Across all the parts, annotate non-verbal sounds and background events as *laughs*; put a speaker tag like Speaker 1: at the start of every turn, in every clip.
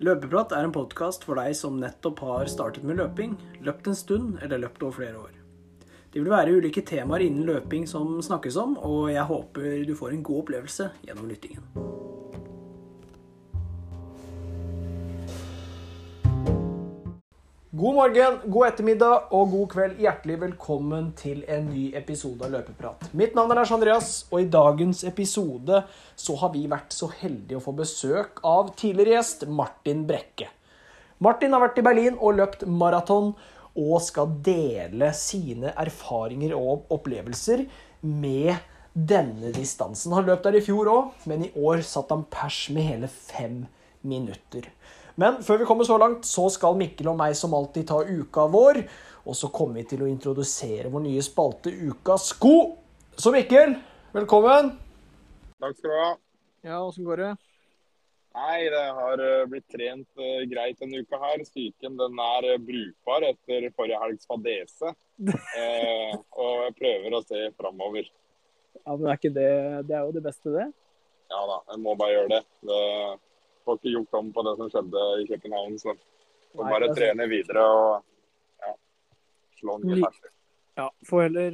Speaker 1: Løpeprat er en podkast for deg som nettopp har startet med løping, løpt en stund eller løpt over flere år. Det vil være ulike temaer innen løping som snakkes om, og jeg håper du får en god opplevelse gjennom lyttingen. God morgen, god ettermiddag og god kveld. Hjertelig velkommen til en ny episode av Løpeprat. Mitt navn er Lars Andreas, og i dagens episode så har vi vært så heldige å få besøk av tidligere gjest Martin Brekke. Martin har vært i Berlin og løpt maraton, og skal dele sine erfaringer og opplevelser med denne distansen. Han løp der i fjor òg, men i år satt han pers med hele fem minutter. Men før vi kommer så langt, så skal Mikkel og meg som alltid ta uka vår. Og så kommer vi til å introdusere vår nye spalte Ukas sko. Så Mikkel, velkommen.
Speaker 2: Takk skal du ha.
Speaker 1: Ja, åssen går det?
Speaker 2: Nei, det har eh, blitt trent uh, greit denne uka her. Psyken den er uh, brukbar etter forrige helgs fadese. Uh, *laughs* og jeg prøver å se framover.
Speaker 1: Ja, men er ikke det Det er jo det beste, det.
Speaker 2: Ja da, jeg må bare gjøre det. det får ikke gjort om på det som skjedde i København. Så får bare
Speaker 1: altså-
Speaker 2: trene videre og ja, slå nye ferser.
Speaker 1: Ja, får heller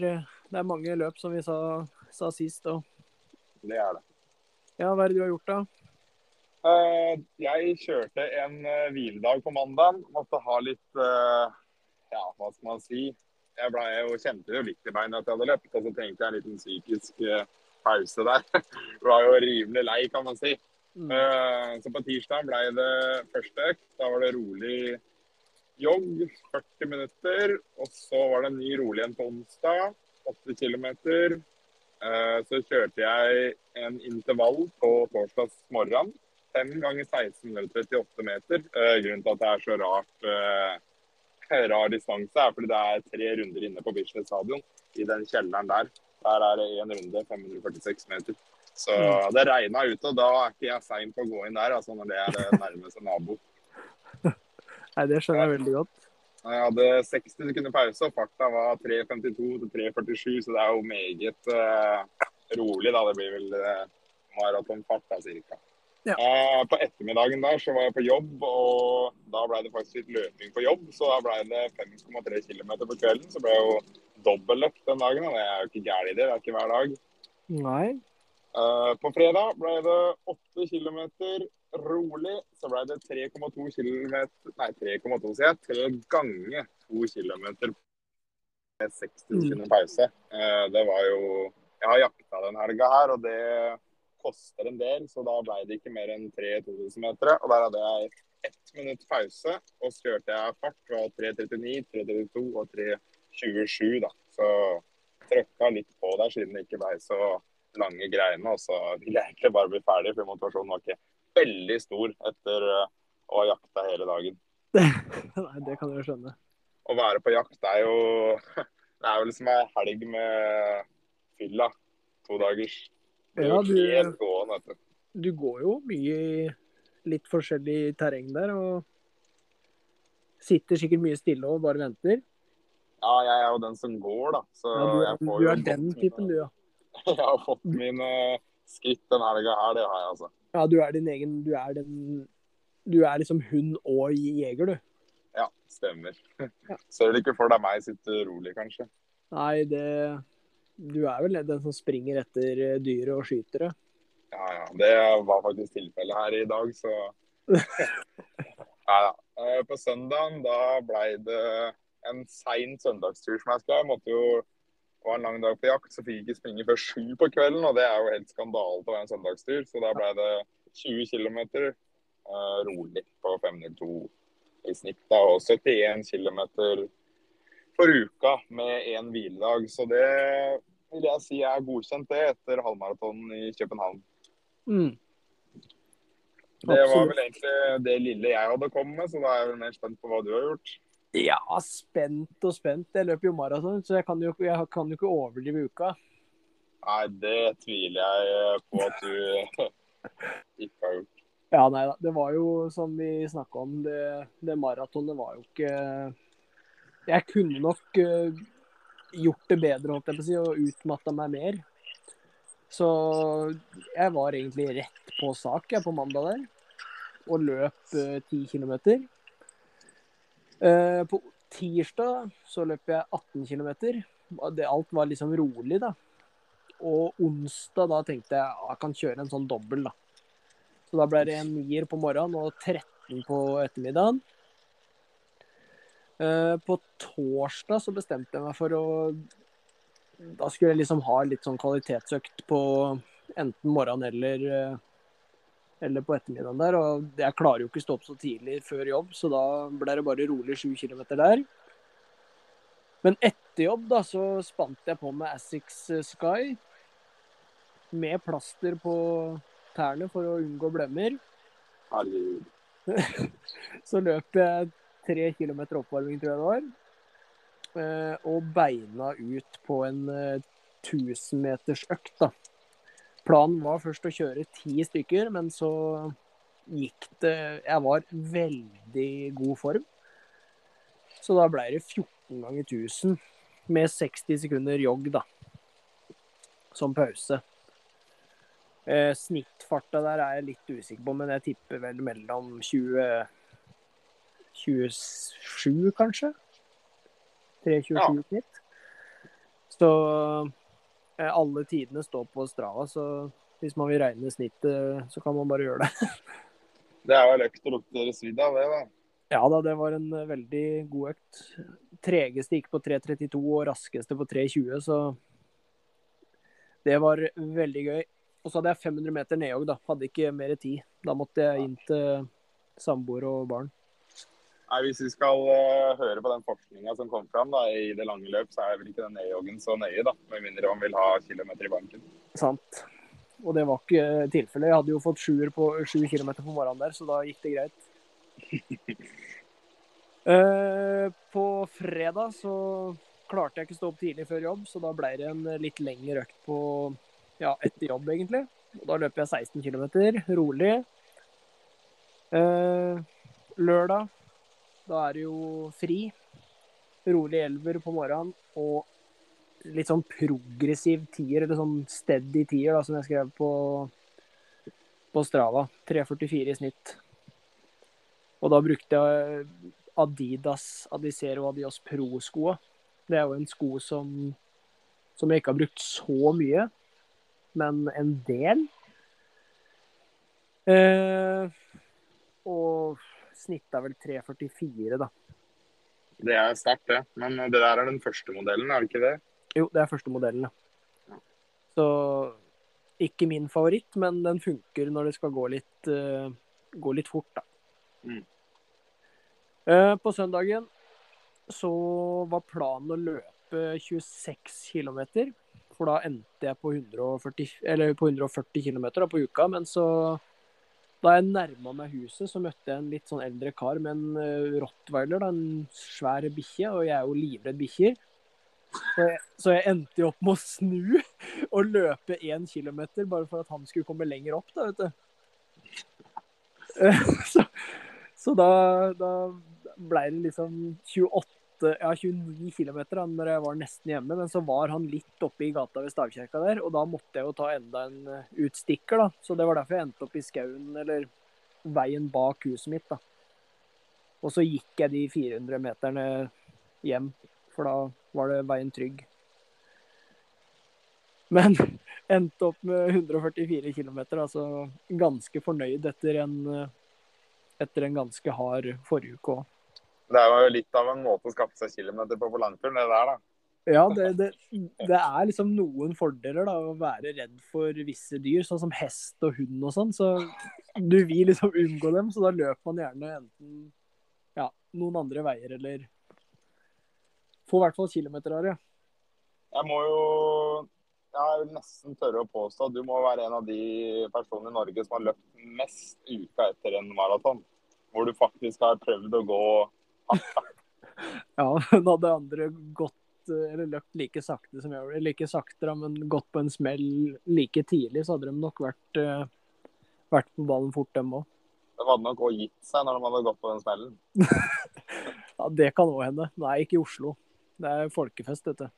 Speaker 1: Det er mange løp, som vi sa, sa sist. Og
Speaker 2: Det er det.
Speaker 1: ja, hva er det du har gjort, da?
Speaker 2: Uh, jeg kjørte en uh, hviledag på mandag. Måtte ha litt uh, Ja, hva skal man si? Jeg ble jo, kjente jo litt i beina at jeg hadde løpt, og så trengte jeg en liten psykisk eh, pause der. *laughs* var jo rimelig lei, kan man si.
Speaker 1: Mm.
Speaker 2: Eh, så på tirsdag ble det første økt. Da var det rolig jogg, 40 minutter. Og så var det en ny rolig en på onsdag, 80 km. Så kjørte jeg en intervall på torsdags morgen. 5 ganger 16 eller 38 meter. Eh, grunnen til at det er så rart eh, *laughs* rar distanse, er fordi det er tre runder inne på Bislett stadion. I den kjelleren der. Der er det én runde, 546 meter. Så det regna ute, og da er ikke jeg sein på å gå inn der, altså når det er det nærmeste nabo. *laughs*
Speaker 1: Nei, det skjønner jeg veldig godt.
Speaker 2: Jeg hadde 60 sekunder pause, og farta var 3.52 til 3.47, så det er jo meget uh, rolig. da, Det blir vel uh, maratonfart da, cirka.
Speaker 1: Ja.
Speaker 2: Uh, på ettermiddagen der så var jeg på jobb, og da ble det faktisk litt løping på jobb. Så da ble det 5,3 km på kvelden. Så ble det jo dobbeltløkt den dagen, og det er jo ikke gæren i det. Det er ikke hver dag.
Speaker 1: Nei.
Speaker 2: Eh, på fredag ble det 8 km rolig. Så ble det 3,2 km Nei, 3,2 sier jeg. Tre ganger 2 km med 60 sekunder pause. Eh, det var jo Jeg har jakta den helga her, og det koster en del, så da ble det ikke mer enn 3 2000-metere. Og der hadde jeg ett minutt pause, og så kjørte jeg fart fra 3.39, 3.32 og 3.27, da. Så trøkka litt på der siden det ikke ble så lange greiene. Og så ville jeg egentlig bare bli ferdig, for motivasjonen var ikke veldig stor etter eh, å ha jakta hele dagen. *laughs*
Speaker 1: Nei, det kan jeg jo skjønne.
Speaker 2: Å være på jakt er jo *laughs* Det er jo liksom ei helg med fylla. To dagers. Er
Speaker 1: Ja,
Speaker 2: jo
Speaker 1: du-
Speaker 2: gående, vet du.
Speaker 1: Du går jo mye i litt forskjellig terreng der, og sitter sikkert mye stille og bare venter.
Speaker 2: Ja, jeg er jo den som går, da. Så
Speaker 1: Ja, du,
Speaker 2: jeg får
Speaker 1: du
Speaker 2: jo
Speaker 1: er den typen, du, ja. *laughs*
Speaker 2: Jeg har fått mine skritt denne helga her, det har jeg, altså.
Speaker 1: Ja, du er din egen Du er den Du er liksom hund og jeger, du.
Speaker 2: Ja, stemmer.
Speaker 1: Ja. *laughs*
Speaker 2: Du ikke for deg meg sitte rolig, kanskje?
Speaker 1: Nei, det Du er vel den som springer etter eh, dyret og skyter det.
Speaker 2: Ja, ja. Det var faktisk tilfellet her i dag, så *laughs* Nei da. Eh, På søndagen da blei det en sein søndagstur som jeg skal. Jeg måtte jo var en lang dag på jakt, så fikk jeg ikke springe før sju på kvelden. Og det er jo helt skandale være en søndagstur, så da ble det 20 km uh, rolig på 502 i snitt. da, Og 71 km for uka med én hviledag. Så det vil jeg si er godkjent, det, etter halvmaratonen i København.
Speaker 1: Mm.
Speaker 2: Det var vel egentlig det lille jeg hadde kommet med, så da er jeg vel mer spent på hva du har gjort.
Speaker 1: Ja, spent og spent. Jeg løper jo maraton, så jeg kan jo, jeg kan jo ikke overdrive uka.
Speaker 2: Nei, det tviler jeg på at du *laughs* ikke har gjort.
Speaker 1: Ja, nei da. Det var jo som vi snakka om, det, det maratonet var jo ikke Jeg kunne nok eh, gjort det bedre, holdt jeg på å si, og utmatta meg mer. Så jeg var egentlig rett på sak jeg, på mandag der. og løp eh, 10 km. Eh, på tirsdag så løp jeg 18 km. Alt var liksom rolig, da. Og onsdag da tenkte jeg at jeg kan kjøre en sånn dobbel, da. Så da ble det en nier på morgenen og 13 på ettermiddagen. Eh, på torsdag så bestemte jeg meg for å Da skulle jeg liksom ha litt sånn kvalitetsøkt på enten morgenen eller, eh, eller på ettermiddagen der. Og jeg klarer jo ikke stå opp så tidlig før jobb, så da ble det bare rolig 7 km der. Men etter jobb da, så spant jeg på med Assix Sky med plaster på tærne for å unngå blemmer. *laughs* Så løp jeg tre kilometer oppvarming, tror jeg det var. Eh, Og beina ut på en eh, 1000 meters økt, da. Planen var først å kjøre ti stykker, men så gikk det Jeg var veldig god form. Så da ble det 14 ganger 1000 med 60 sekunder jogg, da. Som pause. Eh, snittfarta der er jeg litt usikker på, men jeg tipper vel mellom 20 27, kanskje? 3.27
Speaker 2: Ja.
Speaker 1: snitt. Så eh, alle tidene står på Strava, så hvis man vil regne snittet, så kan man bare gjøre det. *laughs*
Speaker 2: Det er jo økt å lukter svidd av det, da.
Speaker 1: Ja da, det var en eh, veldig god økt. Tregeste gikk på 3.32 og raskeste på 3.20, så det var veldig gøy. Og så hadde jeg 500 meter nedjogg, da. Hadde ikke mer tid. Da måtte jeg inn til samboer og barn.
Speaker 2: Nei, Hvis vi skal uh, høre på den forskninga som kom fram da, i det lange løp, så er vel ikke den nedjoggen så nøye, da. Med mindre man vil ha kilometer i banken.
Speaker 1: Sant. Og det var ikke tilfellet. Jeg hadde jo fått sjuer på sju kilometer på morgenen der, så da gikk det greit. uh, *laughs* på fredag så klarte jeg ikke stå opp tidlig før jobb, så da ble det en litt lengre økt på ja, etter jobb, egentlig. Og da løper jeg 16 km, rolig. Uh, lørdag, da er det jo fri. Rolig elver på morgenen og litt sånn progressiv tier, eller sånn steady tier, da, som jeg skrev på, på Strava. 3,44 i snitt. Og da brukte jeg Adidas Adicero Adios Pro-skoa. Det er jo en sko som, som jeg ikke har brukt så mye, men en del. Eh, og snitta vel 3,44, da.
Speaker 2: Det er sterkt, det. Men det der er den første modellen, er det ikke det?
Speaker 1: Jo, det er første modellen, ja. Så ikke min favoritt, men den funker når det skal gå litt, uh, gå litt fort, da.
Speaker 2: Mm.
Speaker 1: Uh, på søndagen så var planen å løpe 26 km, for da endte jeg på 140, eller på 140 km på uka. Men så, da jeg nærma meg huset, så møtte jeg en litt sånn eldre kar med en eh, rottweiler, da, en svær bikkje, og jeg er jo livredd bikkjer. Så så jeg endte jo opp med å snu *laughs* og løpe én kilometer bare for at han skulle komme lenger opp, da, vet du. *laughs* Så, så da, da ble det liksom 28, ja 29 km da når jeg var nesten hjemme. Men så var han litt oppe i gata ved stavkirka der, og da måtte jeg jo ta enda en eh, utstikker, da. Så det var derfor jeg endte opp i skauen, eller veien bak huset mitt, da. Og så gikk jeg de 400 meterne hjem, for da var det veien trygg. Men *laughs* endte opp med 144 km, altså ganske fornøyd etter en, eh, etter en ganske hard forrige uke òg.
Speaker 2: Det er jo litt av en måte å skaffe seg kilometer på på langturen, det der, da.
Speaker 1: Ja, det, det, det er liksom noen fordeler da, å være redd for visse dyr, sånn som hest og hund og sånn. Så du vil liksom unngå dem, så da løper man gjerne enten ja, noen andre veier eller Få i hvert fall kilometer av det.
Speaker 2: Jeg må jo Jeg vil nesten tørre å påstå at du må være en av de personene i Norge som har løpt mest uka etter en maraton. Hvor du faktisk har prøvd å gå *laughs*
Speaker 1: Ja, men hadde andre gått eh, eller løpt like sakte som jeg gjorde, eller ikke sakte, da, men gått på en smell like tidlig, så hadde de nok vært, eh, vært på ballen fort, dem òg.
Speaker 2: De hadde nok òg gitt seg når de hadde gått på den smellen. *laughs*
Speaker 1: Ja, det kan òg hende. Nei, ikke i Oslo. Det er folkefest, dette.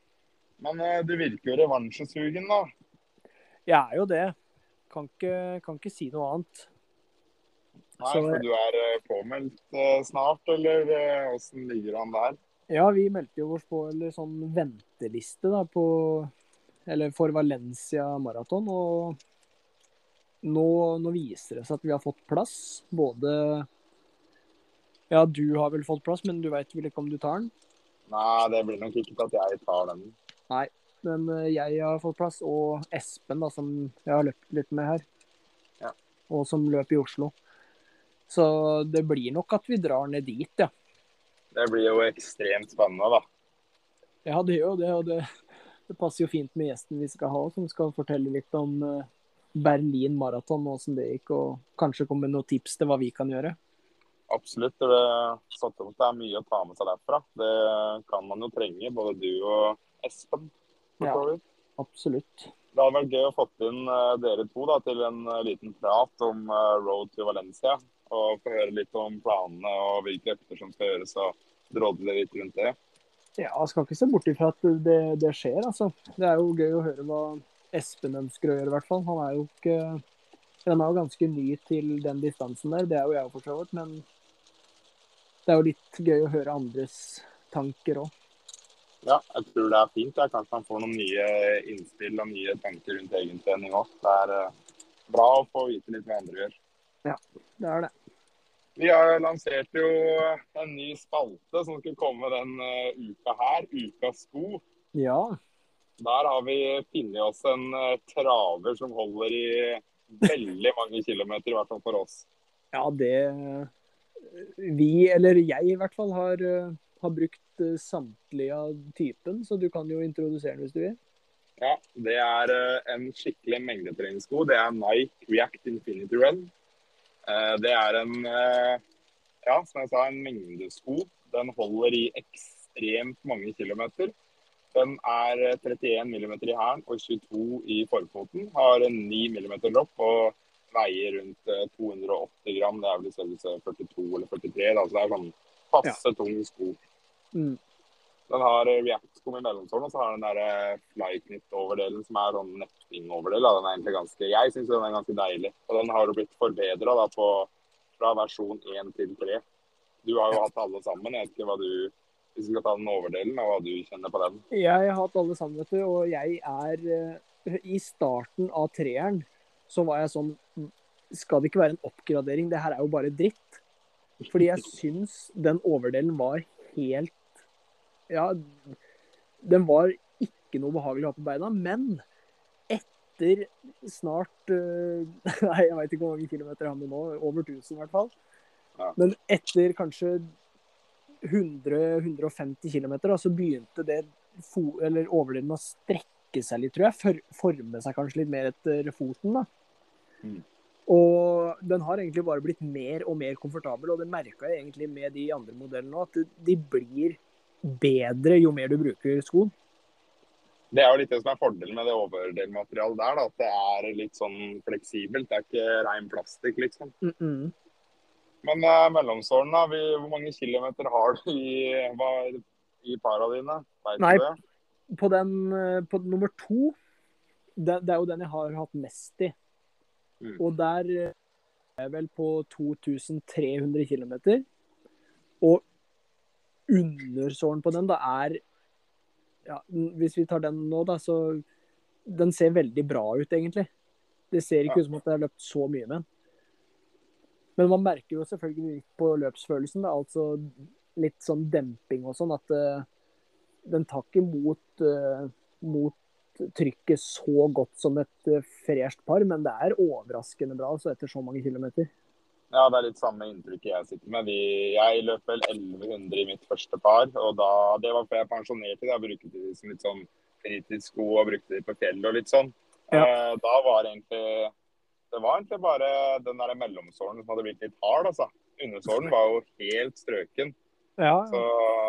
Speaker 2: Men eh, du virker jo revansjesugen, da.
Speaker 1: Jeg er jo det. Kan ikke, kan ikke si noe annet.
Speaker 2: Nei,
Speaker 1: Så-
Speaker 2: for du er eh, påmeldt eh, snart, eller eh, åssen ligger han der?
Speaker 1: Ja, vi meldte jo oss på eller sånn venteliste da, på Eller for Valencia maraton. Og nå, nå viser det seg at vi har fått plass. Både Ja, du har vel fått plass, men du veit vel ikke om du tar den?
Speaker 2: Nei, det blir nok ikke at jeg tar den.
Speaker 1: Nei, Men eh, jeg har fått plass, og Espen, da, som jeg har løpt litt med her.
Speaker 2: Ja.
Speaker 1: Og som løp i Oslo. Så det blir nok at vi drar ned dit, ja.
Speaker 2: Det blir jo ekstremt spennende, da.
Speaker 1: Ja, det gjør jo det. Og det, det passer jo fint med gjesten vi skal ha, som skal fortelle litt om eh, Berlin maraton og åssen det gikk, og kanskje komme med noen tips til hva vi kan gjøre.
Speaker 2: Absolutt. Det satt opp, det er mye å ta med seg derfra. Det kan man jo trenge, både du og Espen.
Speaker 1: Ja. Absolutt.
Speaker 2: Det hadde vært gøy å få inn eh, dere to da, til en eh, liten prat om Road to Valencia. Og få høre litt om planene og hvilke økter som skal gjøres, og drodle litt rundt det.
Speaker 1: Ja, jeg skal ikke se bort ifra at det, det skjer, altså. Det er jo gøy å høre hva Espen ønsker å gjøre, i hvert fall. Han er jo ikke Han er jo ganske ny til den distansen der, det er jo jeg for så vidt, men det er jo litt gøy å høre andres tanker òg.
Speaker 2: Ja, jeg tror det er fint. Jeg. Kanskje han får noen nye innspill og nye tanker rundt egen trening òg. Det er eh, bra å få vite litt hva andre gjør.
Speaker 1: Det er det.
Speaker 2: Vi har lansert jo en ny spalte som skulle komme den eh, uka her. Ukas sko.
Speaker 1: Ja.
Speaker 2: Der har vi funnet oss en eh, traver som holder i veldig mange kilometer, i hvert fall for oss.
Speaker 1: Ja, det Vi, eller jeg i hvert fall, har, eh, har brukt eh, samtlige av typen, så du kan jo introdusere den hvis du vil.
Speaker 2: Ja, Det er eh, en skikkelig mengdetreningssko. Det er Nike React Infinity Run. Eh, Det er en, eh, ja, som jeg sa, en mengdesko. Den holder i ekstremt mange kilometer. Den er eh, 31 mm i hælen og 22 i forfoten. Har en 9 mm dropp og veier rundt eh, 280 gram. Det er vel i størrelse 42 eller 43, da, så det er sånn passe tung sko.
Speaker 1: Mm.
Speaker 2: Den har eh, React-sko i mellomstålen, og så har den der eh, flyknit-overdelen som er sånn netting-overdel. Den er egentlig ganske, jeg syns den er ganske deilig. Og den har jo blitt forbedra fra versjon 1 til 3. Du har jo hatt alle sammen. Jeg vet ikke hva du Hvis vi skal ta den overdelen, og hva du kjenner på den.
Speaker 1: Jeg har hatt alle sammen, vet du, og jeg er eh, I starten av treeren så var jeg sånn Skal det ikke være en oppgradering? Det her er jo bare dritt. Fordi jeg *laughs* syns den overdelen var helt Ja, den var ikke noe behagelig å ha på beina, men etter snart eh, *laughs* Nei, jeg veit ikke hvor mange kilometer jeg har med nå. Over 1000 i hvert fall.
Speaker 2: Ja.
Speaker 1: Men etter kanskje 100-150 km, så begynte det eller overdelen å strekke seg litt, tror jeg. For forme seg kanskje litt mer etter foten. da.
Speaker 2: Mm.
Speaker 1: Og den har egentlig bare blitt mer og mer komfortabel, og det merka jeg egentlig med de andre modellene òg, at de blir bedre jo mer du bruker skoen.
Speaker 2: Det er jo litt det som er fordelen med det overdelmaterialet der. da, At det er litt sånn fleksibelt. Det er ikke rein plastikk, liksom.
Speaker 1: Mm -mm.
Speaker 2: Men eh, mellomstålen, da. Vi, hvor mange kilometer har du i, hva, i para dine?
Speaker 1: Nei. På den eh, på nummer to, det, det er jo den jeg har hatt mest i.
Speaker 2: Mm.
Speaker 1: Og der eh, er jeg vel på 2300 km. Og undersålen på den da er ja, Hvis vi tar den nå, da, så Den ser veldig bra ut, egentlig. Det ser ikke
Speaker 2: Ja.
Speaker 1: ut som at det har løpt så mye med den. Men man merker jo selvfølgelig på løpsfølelsen. Da, altså litt sånn demping og sånn. At uh, den tar ikke mot, uh, mot trykket så godt som et uh, fresht par, men det er overraskende bra altså, etter så mange kilometer.
Speaker 2: Ja, det er litt samme inntrykket jeg sitter med. Vi, jeg løp vel 1100 i mitt første par, og da, det var før jeg pensjonerte. Jeg brukte de som litt sånn fritidssko og brukte de på fjellet og litt sånn.
Speaker 1: Ja.
Speaker 2: Eh, da var egentlig Det var egentlig bare den der mellomsålen som hadde blitt litt hard, altså. Undersålen var jo helt strøken.
Speaker 1: Ja,
Speaker 2: Så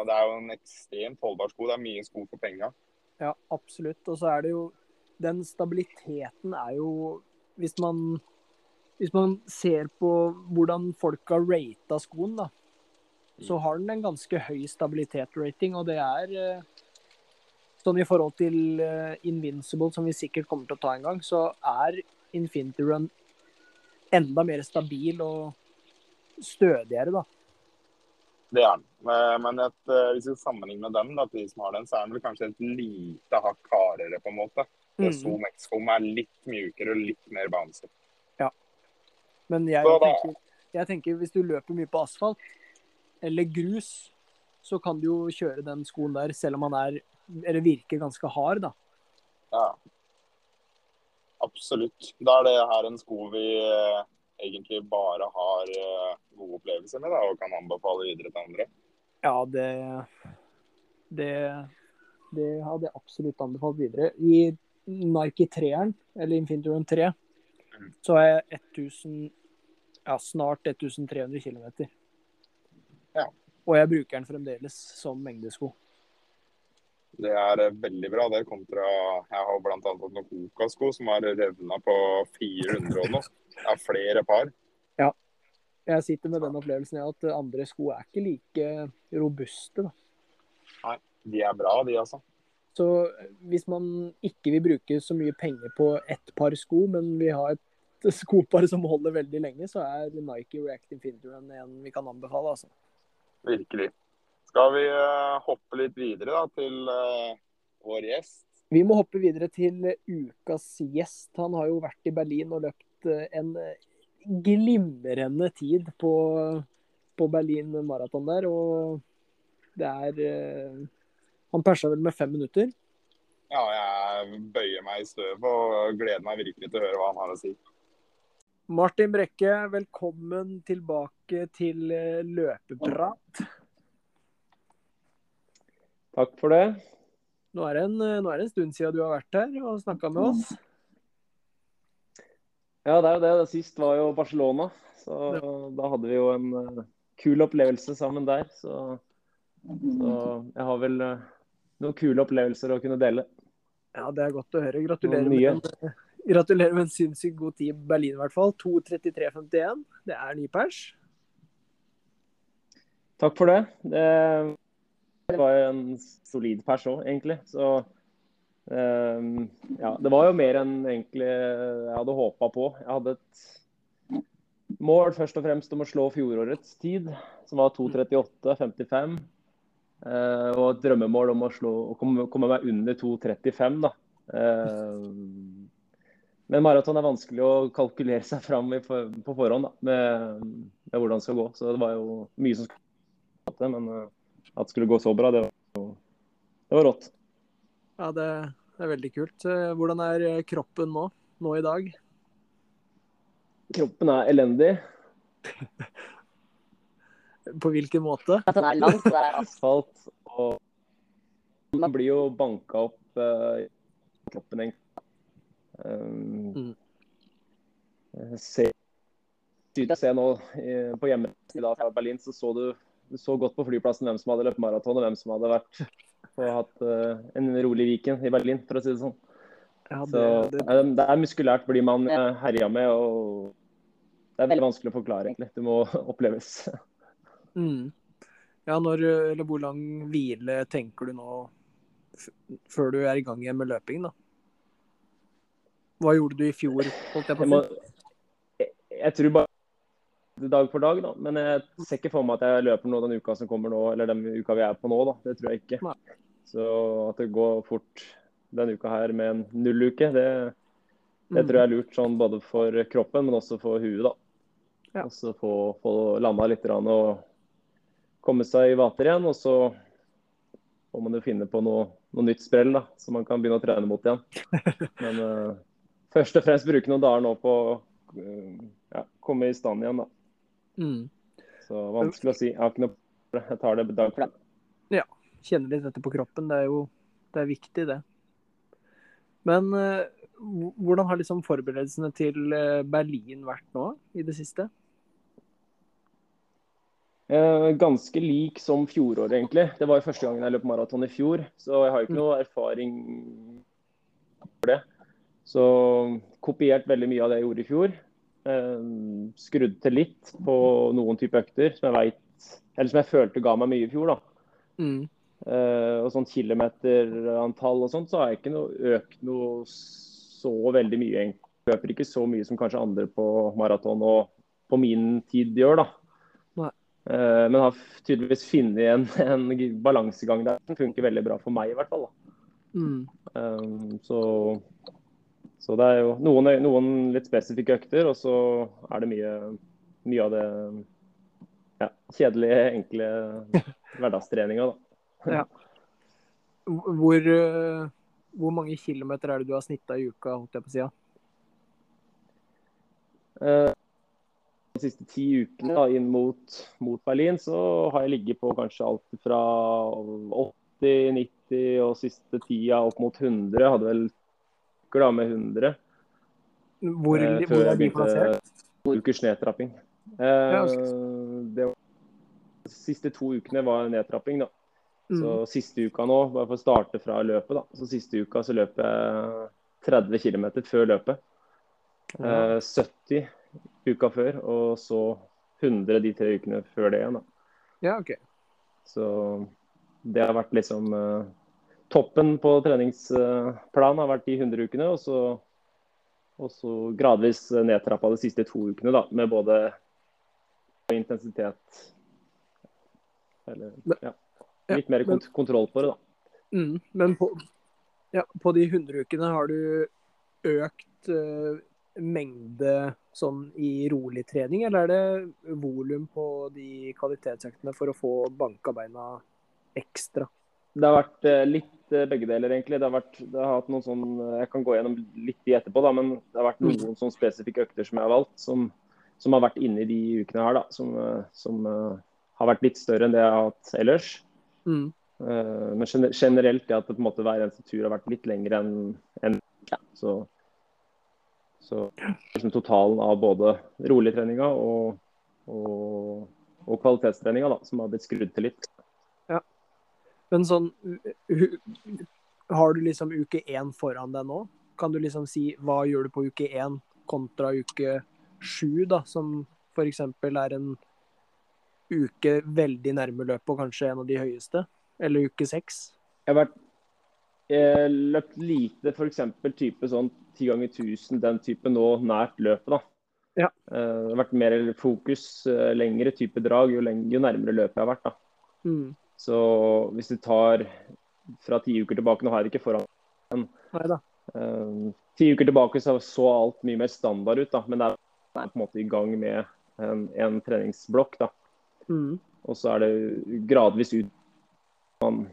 Speaker 2: det er jo en ekstremt holdbar sko. Det er mye sko for penga.
Speaker 1: ja, absolutt. Og så er det jo Den stabiliteten er jo Hvis man, hvis man ser på hvordan folk har rata skoen, da, så har den en ganske høy stabilitet-rating, og det er eh, Sånn i forhold til eh, Invincible, som vi sikkert kommer til å ta en gang, så er Infinity Run enda mer stabil og stødigere, da.
Speaker 2: Det er den. Men- Men et, eh, hvis vi sammenligner den, da, de som har den, så er den vel kanskje et lite hakk hardere, på en måte.
Speaker 1: Mm.
Speaker 2: Zoom X-Foam er litt mjukere og litt mer bouncy.
Speaker 1: Men jeg
Speaker 2: jeg,
Speaker 1: tenker, jeg tenker hvis du løper mye på asfalt eller grus, så kan du jo kjøre den skoen der selv om han er eller virker ganske hard, da.
Speaker 2: Ja. Absolutt. Da er det her en sko vi eh, egentlig bare har eh, gode opplevelser med, da, og kan anbefale videre til andre.
Speaker 1: Ja, det Det, det hadde jeg absolutt anbefalt videre. I Nike 3-eren, eller Infinity 3,
Speaker 2: Mm.
Speaker 1: så er jeg 1000 Ja, snart 1300 km.
Speaker 2: Ja.
Speaker 1: Og jeg bruker den fremdeles som mengdesko.
Speaker 2: Det er eh, veldig bra. det kontra Jeg har bl.a. noen Hoka-sko som har revna på 400 og noe. Det er flere par.
Speaker 1: Jeg sitter med den opplevelsen ja, at andre sko er ikke like robuste. da.
Speaker 2: De er bra, de, altså.
Speaker 1: Så hvis man ikke vil bruke så mye penger på ett par sko, men vi har et skopar som holder veldig lenge, så er Nike React Infinity Run en vi kan anbefale. altså.
Speaker 2: Virkelig. Skal vi eh, hoppe litt videre da, til uh, vår gjest?
Speaker 1: Vi må hoppe videre til ukas gjest. Han har jo vært i Berlin og løpt eh, en eh, glimrende tid på, på Berlin maraton der. Og det er eh, Han persa vel med fem minutter.
Speaker 2: Ja, jeg bøyer meg i støvet og gleder meg virkelig til å høre hva han har å si.
Speaker 1: Martin Brekke, velkommen tilbake til eh, løpeprat.
Speaker 3: Takk for det.
Speaker 1: Nå er, det en, eh, er det en stund siden du har vært her og snakka med oss.
Speaker 3: Ja, det er jo det. Det sist var jo Barcelona. Så da hadde vi jo en eh, kul opplevelse sammen der. Så, så jeg har vel noen kule opplevelser å kunne dele.
Speaker 1: Ja, Det er godt å høre. Gratulerer med
Speaker 3: nye.
Speaker 1: Gratulerer med en sinnssykt god tid i Berlin, i hvert fall. 2.33,51. Det er ny pers.
Speaker 3: Takk for det. Det var en solid pers òg, egentlig. Så Um, ja, det var jo mer enn egentlig jeg hadde håpa på. Jeg hadde et mål først og fremst om å slå fjorårets tid, som var 2.38,55. Uh, og et drømmemål om å, slå, komme, komme meg under 2.35. da. Eh, men maraton er vanskelig å kalkulere seg fram i for, på forhånd da, med, med hvordan det skal gå. Så det var jo mye som skulle til, men eh, at det skulle gå så bra, det var, det var rått.
Speaker 1: Ja, det, det er veldig kult. Eh, Hvordan er eh, kroppen nå? Nå i dag?
Speaker 3: Kroppen er elendig. *laughs*
Speaker 1: På hvilken måte?
Speaker 4: At den er langt, så det er *laughs*
Speaker 3: Asfalt og Man blir jo banka opp uh, kroppen, egentlig. Um,
Speaker 1: Mm.
Speaker 3: se, ser, nå eh, på hjemmesida fra Berlin, så så du, du så godt på flyplassen hvem som hadde løpt maraton, og hvem som hadde vært og hatt uh, en rolig Viken i Berlin, for å si det sånn.
Speaker 1: Ja,
Speaker 3: Så
Speaker 1: det, det,
Speaker 3: eh, det er muskulært blir man eh, herja med, og det er veldig vanskelig å forklare, egentlig. Det må *laughs* oppleves.
Speaker 1: mm. Ja, når, eh, eller hvor lang hvile tenker du nå før du er i gang igjen med løping, da? Hva gjorde du i fjor? Holdt jeg på
Speaker 3: Jeg,
Speaker 1: å
Speaker 3: må,
Speaker 1: si?
Speaker 3: jeg, jeg tror bare dag for dag, da. Men jeg ser ikke for meg at jeg løper nå den uka som kommer nå, eller den uka vi er på nå, da. Det tror jeg ikke.
Speaker 1: Nei.
Speaker 3: Så at det går fort denne uka her med en nulluke, det, det
Speaker 1: Mm.
Speaker 3: tror jeg er lurt sånn både for kroppen, men også for huet, da.
Speaker 1: Ja.
Speaker 3: Og så få, få landa litt og komme seg i vater igjen. Og så får man jo finne på noe, noe nytt sprell, da, så man kan begynne å trene mot igjen. *laughs* Men eh, først og fremst bruke noen dager nå på å eh, ja, komme i stand igjen, da.
Speaker 1: Mm.
Speaker 3: Så vanskelig å si. Jeg har ikke noe. Jeg tar det dag for dag.
Speaker 1: Kjenne litt dette på kroppen, det er jo det er viktig, det. Men eh, hvordan har liksom forberedelsene til eh, Berlin vært nå i det siste?
Speaker 3: Ganske lik som fjoråret, egentlig. Det var jo første gangen jeg løp maraton i fjor, så jeg har ikke noe erfaring for det. Så kopiert veldig mye av det jeg gjorde i fjor. Eh, skrudd til litt på noen type økter som jeg vet, eller som jeg følte ga meg mye i fjor. da.
Speaker 1: Mm.
Speaker 3: Uh, og sånn kilometerantall og sånt, så har jeg ikke noe økt noe så veldig mye. Jeg løper ikke så mye som kanskje andre på maraton og på min tid gjør, da. Uh, men har tydeligvis funnet en, en balansegang der som funker veldig bra for meg, i hvert fall. da.
Speaker 1: Mm.
Speaker 3: Um, så, så det er jo noen, noen litt spesifikke økter, og så er det mye, mye av det ja, kjedelige, enkle *laughs* hverdagstreninga. da.
Speaker 1: Hvor, eh, hvor mange kilometer er det du har snitta i uka, holdt jeg på å si? ja?
Speaker 3: Eh, de siste ti ukene da, inn mot, mot Berlin så har jeg ligget på kanskje alt fra 80-90 og siste tida opp mot 100. Jeg hadde vel uker da med 100
Speaker 1: Hvor,
Speaker 3: eh,
Speaker 1: hvor er de plassert?
Speaker 3: to ukers nedtrapping. Eh,
Speaker 1: Ja,
Speaker 3: det var, de siste to ukene var nedtrapping, da. Så
Speaker 1: Mm.
Speaker 3: siste uka nå, bare for å starte fra løpet, da. Så siste uka så løp jeg 30 km før løpet.
Speaker 1: Ja.
Speaker 3: Eh, 70 uka før, og så 100 de tre ukene før det igjen. da.
Speaker 1: ja, OK.
Speaker 3: Så det har vært liksom eh, Toppen på treningsplanen har vært de 100 ukene, og så, og så gradvis nedtrappa de siste to ukene da, med både intensitet Eller ja, litt mer kont kontroll på det, da.
Speaker 1: Mm. Men på, ja, på de 100 ukene har du økt uh, mengde sånn i rolig trening, eller er det volum på de kvalitetsøktene for å få banka beina ekstra?
Speaker 3: Det har vært eh, litt eh, begge deler, egentlig. Det har, vært, det har hatt noen sånn, eh, Jeg kan gå gjennom litt de etterpå, da, men det har vært noen sånn spesifikke økter som jeg har valgt, som, som har vært inne i de ukene her, da. Som, eh, som uh, har vært litt større enn det jeg har hatt ellers.
Speaker 1: Mm.
Speaker 3: Uh, Men generelt det at det på en måte hver eneste tur har vært litt lengre enn en, ja, så, så liksom totalen av både roligtreninga og, og, og kvalitetstreninga da, som har blitt skrudd til litt.
Speaker 1: Men sånn Har du liksom uke én foran deg nå? Kan du liksom si hva gjør du på uke én kontra uke sju, da, som f.eks. er en uke veldig nærme løpet og kanskje en av de høyeste? Eller uke seks?
Speaker 3: Jeg har vært eh, løpt lite f.eks. type sånn 10 ganger 1000, den type nå nært løpet. da.
Speaker 1: Ja.
Speaker 3: Eh, det har vært mer fokus, eh, lengre type drag jo, lengre, jo nærmere løpet jeg har vært. da.
Speaker 1: Mm.
Speaker 3: Så hvis du tar fra ti uker tilbake, nå har jeg det ikke foran
Speaker 1: Nei da.
Speaker 3: Eh, Ti uker tilbake så så alt mye mer standard ut, da, men det er på en måte i gang med en, en treningsblokk. da.
Speaker 1: Mm.
Speaker 3: Og så er det gradvis ut man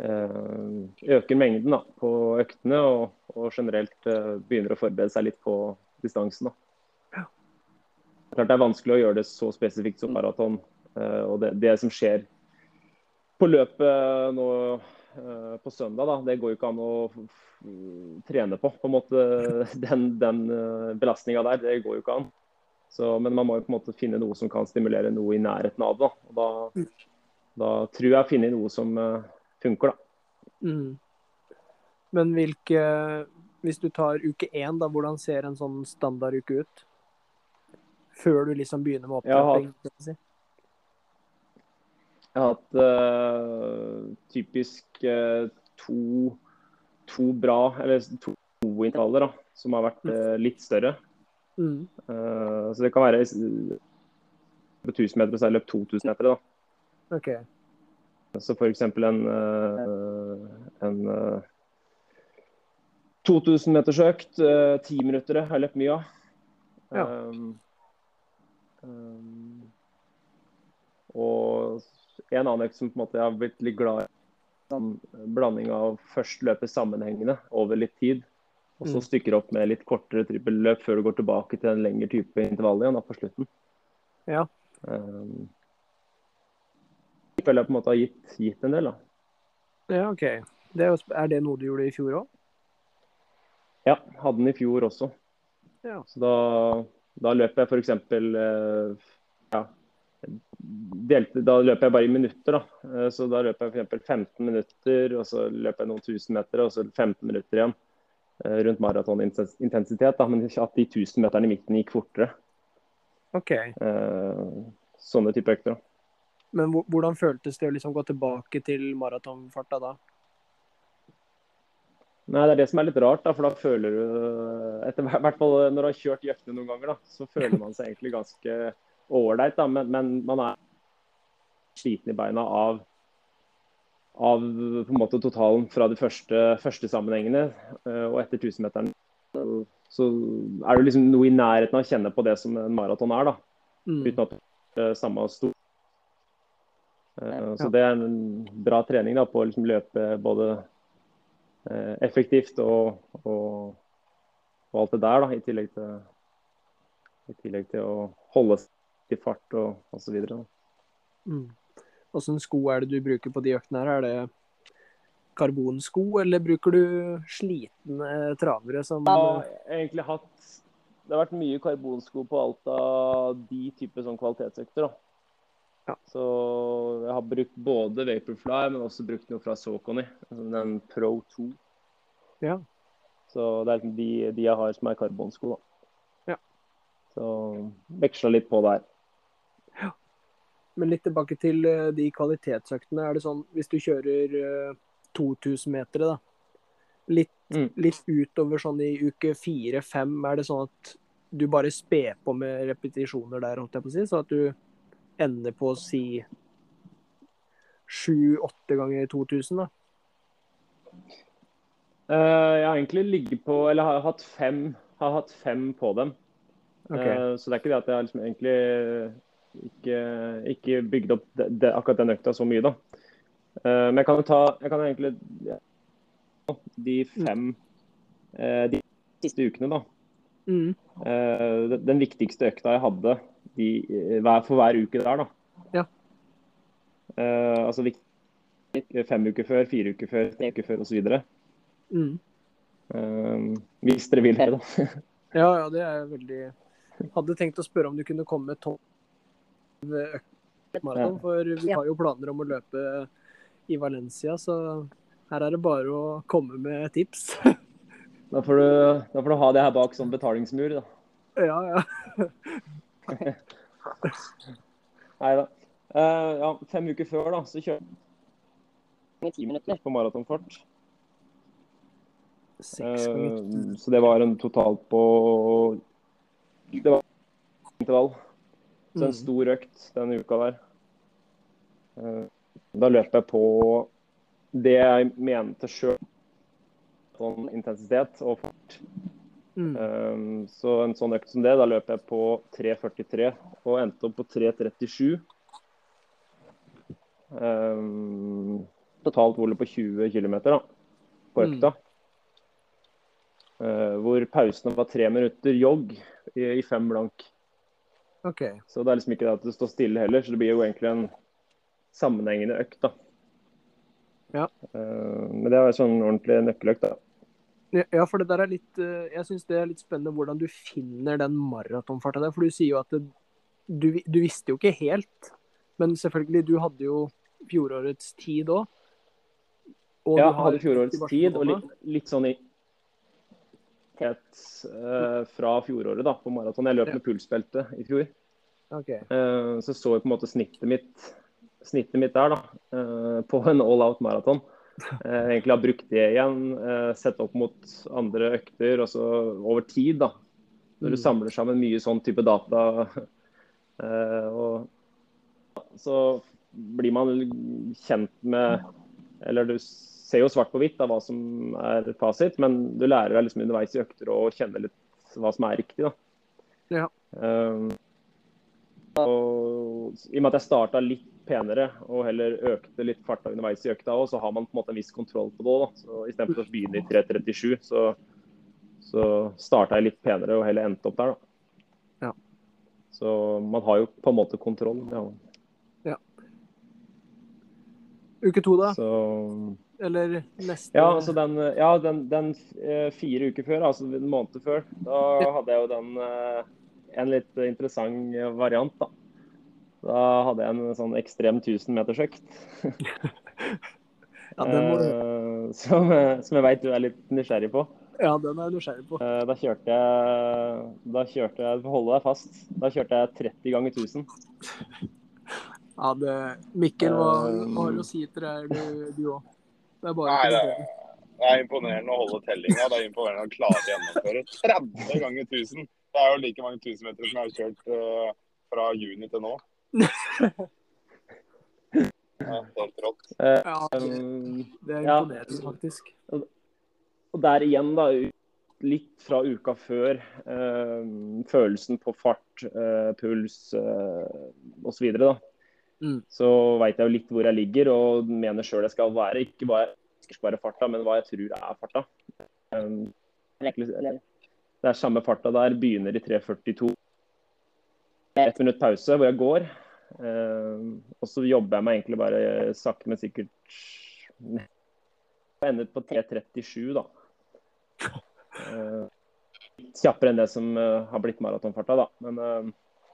Speaker 3: eh, øker mengden da, på øktene og, og generelt eh, begynner å forberede seg litt på distansen. Da. Klart Det er vanskelig å gjøre det så spesifikt som maraton. eh, og det, det som skjer på løpet nå eh, på søndag, da, det går jo ikke an å trene på. på en måte *laughs* Den, den uh, belastninga der, det går jo ikke an. Så, men man må jo på en måte finne noe som kan stimulere noe i nærheten av det. da. Da, da tror jeg jeg har funnet noe som eh, funker, da.
Speaker 1: Mm. Men hvilke Hvis du tar uke én, da, hvordan ser en sånn standarduke ut? Før du liksom begynner med
Speaker 3: har-
Speaker 1: opptrapping? jeg si.
Speaker 3: Jeg har hatt uh, typisk uh, to, to bra, eller to intervaller, da, som har vært uh, litt større.
Speaker 1: Mm.
Speaker 3: Så det kan være på 1000 meter, så har jeg løpt 2000 meter. da.
Speaker 1: Okay.
Speaker 3: Så f.eks. en, en eh, 2000 meters økt, ti 10 minutter har jeg løpt mye av.
Speaker 1: Ja.
Speaker 3: Um, um, og en annen økt som på en måte jeg har blitt litt glad i, en blanding av først løpe sammenhengende over litt tid, og så
Speaker 1: Mm.
Speaker 3: stykker opp med litt kortere trippelløp før du går tilbake til en lengre type intervall igjen da, på slutten.
Speaker 1: Ja.
Speaker 3: Um, jeg føler jeg på en måte har gitt, gitt en del. da.
Speaker 1: Ja, OK. Det er, er det noe du gjorde i fjor òg?
Speaker 3: Ja, hadde den i fjor også.
Speaker 1: Ja.
Speaker 3: Så da, da løper jeg f.eks. Eh, ja, delte, da løper jeg bare i minutter. da. Eh, Så da løper jeg f.eks. 15 minutter, og så løper jeg noen tusen meter, og så 15 minutter igjen. eh, Rundt maratonintensitet, men at de 1000 meterne i midten gikk fortere.
Speaker 1: OK.
Speaker 3: Eh, Sånne type økter. da.
Speaker 1: Men hvordan føltes det å liksom gå tilbake til maratonfarta da?
Speaker 3: Nei, Det er det som er litt rart, da, for da føler du etter hvert fall Når du har kjørt i øktene noen ganger, da, så føler *laughs* man seg egentlig ganske ålreit. Men, men man er sliten i beina av, av på en måte totalen fra de første, første sammenhengene. eh, Og etter 1000-meteren så er det liksom noe i nærheten av å kjenne på det som en maraton er. da,
Speaker 1: Mm.
Speaker 3: Uten at det er samme stor. Eh, Så det er en bra trening da, på å liksom løpe både eh, effektivt og, og, og alt det der, da, i tillegg til, i tillegg til å holde seg i fart og osv.
Speaker 1: Mm. Åssen sko er det du bruker på de øktene her? Er det karbonsko, eller bruker du slitne travere som
Speaker 3: Jeg har egentlig hatt Det har vært mye karbonsko på alt av de typer sånn kvalitetsøkter. da.
Speaker 1: Ja.
Speaker 3: Så jeg har brukt både Vaporfly, men også brukt noe fra Saucony. Den Pro 2.
Speaker 1: Ja.
Speaker 3: Så det er liksom de, de jeg har som er karbonsko. da.
Speaker 1: Ja.
Speaker 3: Så veksla litt på der.
Speaker 1: Men litt tilbake til eh, de kvalitetsøktene. Er det sånn hvis du kjører eh, 2000 meter, da, litt,
Speaker 3: Mm.
Speaker 1: litt utover sånn i uke fire-fem, er det sånn at du bare sper på med repetisjoner der, holdt jeg på å si? Så at du ender på å si sju-åtte ganger 2000, da?
Speaker 3: Eh, jeg har egentlig ligget på Eller har hatt fem, har hatt fem på dem.
Speaker 1: Okay.
Speaker 3: Eh, Så det er ikke det at jeg har liksom egentlig ikke, ikke bygd opp det, det, akkurat den økta så mye, da. Uh, Men jeg kan jo ta Jeg kan egentlig ja, De fem uh, de siste ukene, da.
Speaker 1: Mm.
Speaker 3: Uh, den- viktigste økta jeg hadde de, hver, for hver uke der, da.
Speaker 1: Ja.
Speaker 3: Altså fem uker før, fire uker før, tre uker før osv.
Speaker 1: Mm.
Speaker 3: Uh, hvis dere vil det, da. *laughs*
Speaker 1: Ja, ja, det er veldig Hadde tenkt å spørre om du kunne komme med topp maraton,
Speaker 3: Ja.
Speaker 1: for vi har jo planer om å løpe i Valencia, så her er det bare å komme med tips. *laughs*
Speaker 3: Da får du, da får du ha det her bak som betalingsmur, da.
Speaker 1: ja, ja. *laughs*
Speaker 3: Nei da. Uh, ja, fem uker før da, så kjørte vi ti minutter på maratonfart.
Speaker 1: Uh.
Speaker 3: Eh, så det var en total på Det var intervall. Så en
Speaker 1: Mm.
Speaker 3: stor økt denne uka der. Eh, da løp jeg på det jeg mente sjøl sånn intensitet og fart.
Speaker 1: Mm.
Speaker 3: Um, så en sånn økt som det, da løp jeg på 3.43 og endte opp på 3.37. Um, totalt volum på 20 km da, på
Speaker 1: Mm.
Speaker 3: økta. Uh, hvor pausene var tre minutter jogg i, i fem blank.
Speaker 1: OK.
Speaker 3: Så det er liksom ikke det at det står stille heller, så det blir jo egentlig en sammenhengende økt. da.
Speaker 1: Ja.
Speaker 3: Uh, men det er en sånn ordentlig nøkkeløkt. da.
Speaker 1: Ja, for det der er litt eh, Jeg syns det er litt spennende hvordan du finner den maratonfarta der. For du sier jo at det, du, du visste jo ikke helt. Men selvfølgelig, du hadde jo fjorårets tid òg.
Speaker 3: Ja, jeg hadde fjorårets tid og litt, litt sånn i eh, fra fjoråret da, på maraton. Jeg løp med pulsbelte i fjor.
Speaker 1: Okay.
Speaker 3: Eh, så så jeg på en måte snittet mitt, snittet mitt der da, eh, på en all out maraton. Eh, egentlig har brukt det igjen, eh, sett opp mot andre økter, og så over tid. da. Når du
Speaker 1: Mm.
Speaker 3: samler sammen mye sånn type data, eh, og, så blir man kjent med Eller du ser jo svart på hvitt av hva som er fasit, men du lærer deg liksom underveis i økter å kjenne litt hva som er riktig. da.
Speaker 1: Ja.
Speaker 3: Um, og I og med at jeg starta litt penere og heller økte litt farta underveis i økta òg, så har man på en måte en viss kontroll på det òg. Så Istedenfor å begynne i 3.37, så, så starta jeg litt penere og heller endte opp der. da.
Speaker 1: Ja.
Speaker 3: Så man har jo på en måte kontroll. Ja.
Speaker 1: Uke to, da?
Speaker 3: Så
Speaker 1: Eller neste
Speaker 3: Ja, altså den, ja, den, den eh, fire uker før, altså en måned før, da hadde jeg jo den eh, en litt interessant variant, da. Da hadde jeg en sånn ekstrem 1000-metersøkt. *laughs*
Speaker 1: Ja, den, må, du-
Speaker 3: eh, som, som jeg veit du er litt nysgjerrig på.
Speaker 1: ja, den er jeg nysgjerrig på.
Speaker 3: Da kjørte jeg Da kjørte jeg holde deg fast. Da kjørte jeg 30 ganger 1000.
Speaker 1: Ja, det, Mikkel, hva,
Speaker 3: Um,
Speaker 1: hva har du å si til det her, du- du òg? Det er bare
Speaker 2: Nei, det, det er imponerende å holde tellinga. Det er imponerende å klare å gjennomføre 30 ganger 1000. Det er jo like mange 1000 meter som jeg har kjørt uh, fra juni til nå. *laughs* Ja, helt rått.
Speaker 3: Eh,
Speaker 1: Ja, det,
Speaker 3: um,
Speaker 1: er imponerende, faktisk.
Speaker 3: Og der igjen, da, litt fra uka før. Uh, følelsen på fart, uh, puls uh, osv.
Speaker 1: Mm.
Speaker 3: Så veit jeg jo litt hvor jeg ligger og mener sjøl jeg skal være. Ikke hva jeg skal farta, men hva jeg tror er farta. Um, det er samme farta der. Begynner i 3.42. Ett minutt pause hvor jeg går. Eh, og så jobber jeg meg egentlig bare sakte, men sikkert Jeg ender på 3.37, da. Eh, litt kjappere enn det som eh, har blitt maratonfarta, da. Men, eh,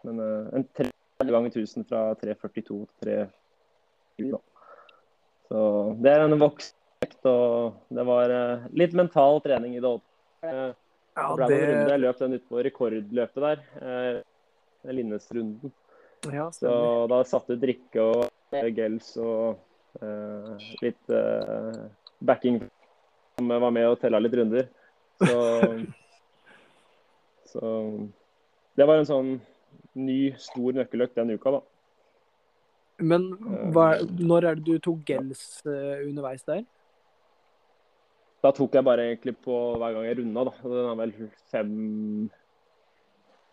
Speaker 3: men eh, en tre ganger 1000 fra 3.42 til 3.20. Så det er en voksvekt, og det var eh, litt mental trening i det òg. Eh,
Speaker 1: Ja,
Speaker 3: det runder.
Speaker 1: det
Speaker 3: Jeg løp den utpå rekordløpet der. Eh, Linnes-runden.
Speaker 1: ja,
Speaker 3: Så da satt ut drikke og eh, gels og eh, litt eh, backing som var med og tella litt runder. Så, *laughs* så det var en sånn ny, stor nøkkeløkt den uka, da.
Speaker 1: Men hva, når er det du tok gels eh, underveis der?
Speaker 3: Da tok jeg bare egentlig på hver gang jeg runda, da. Den er vel fem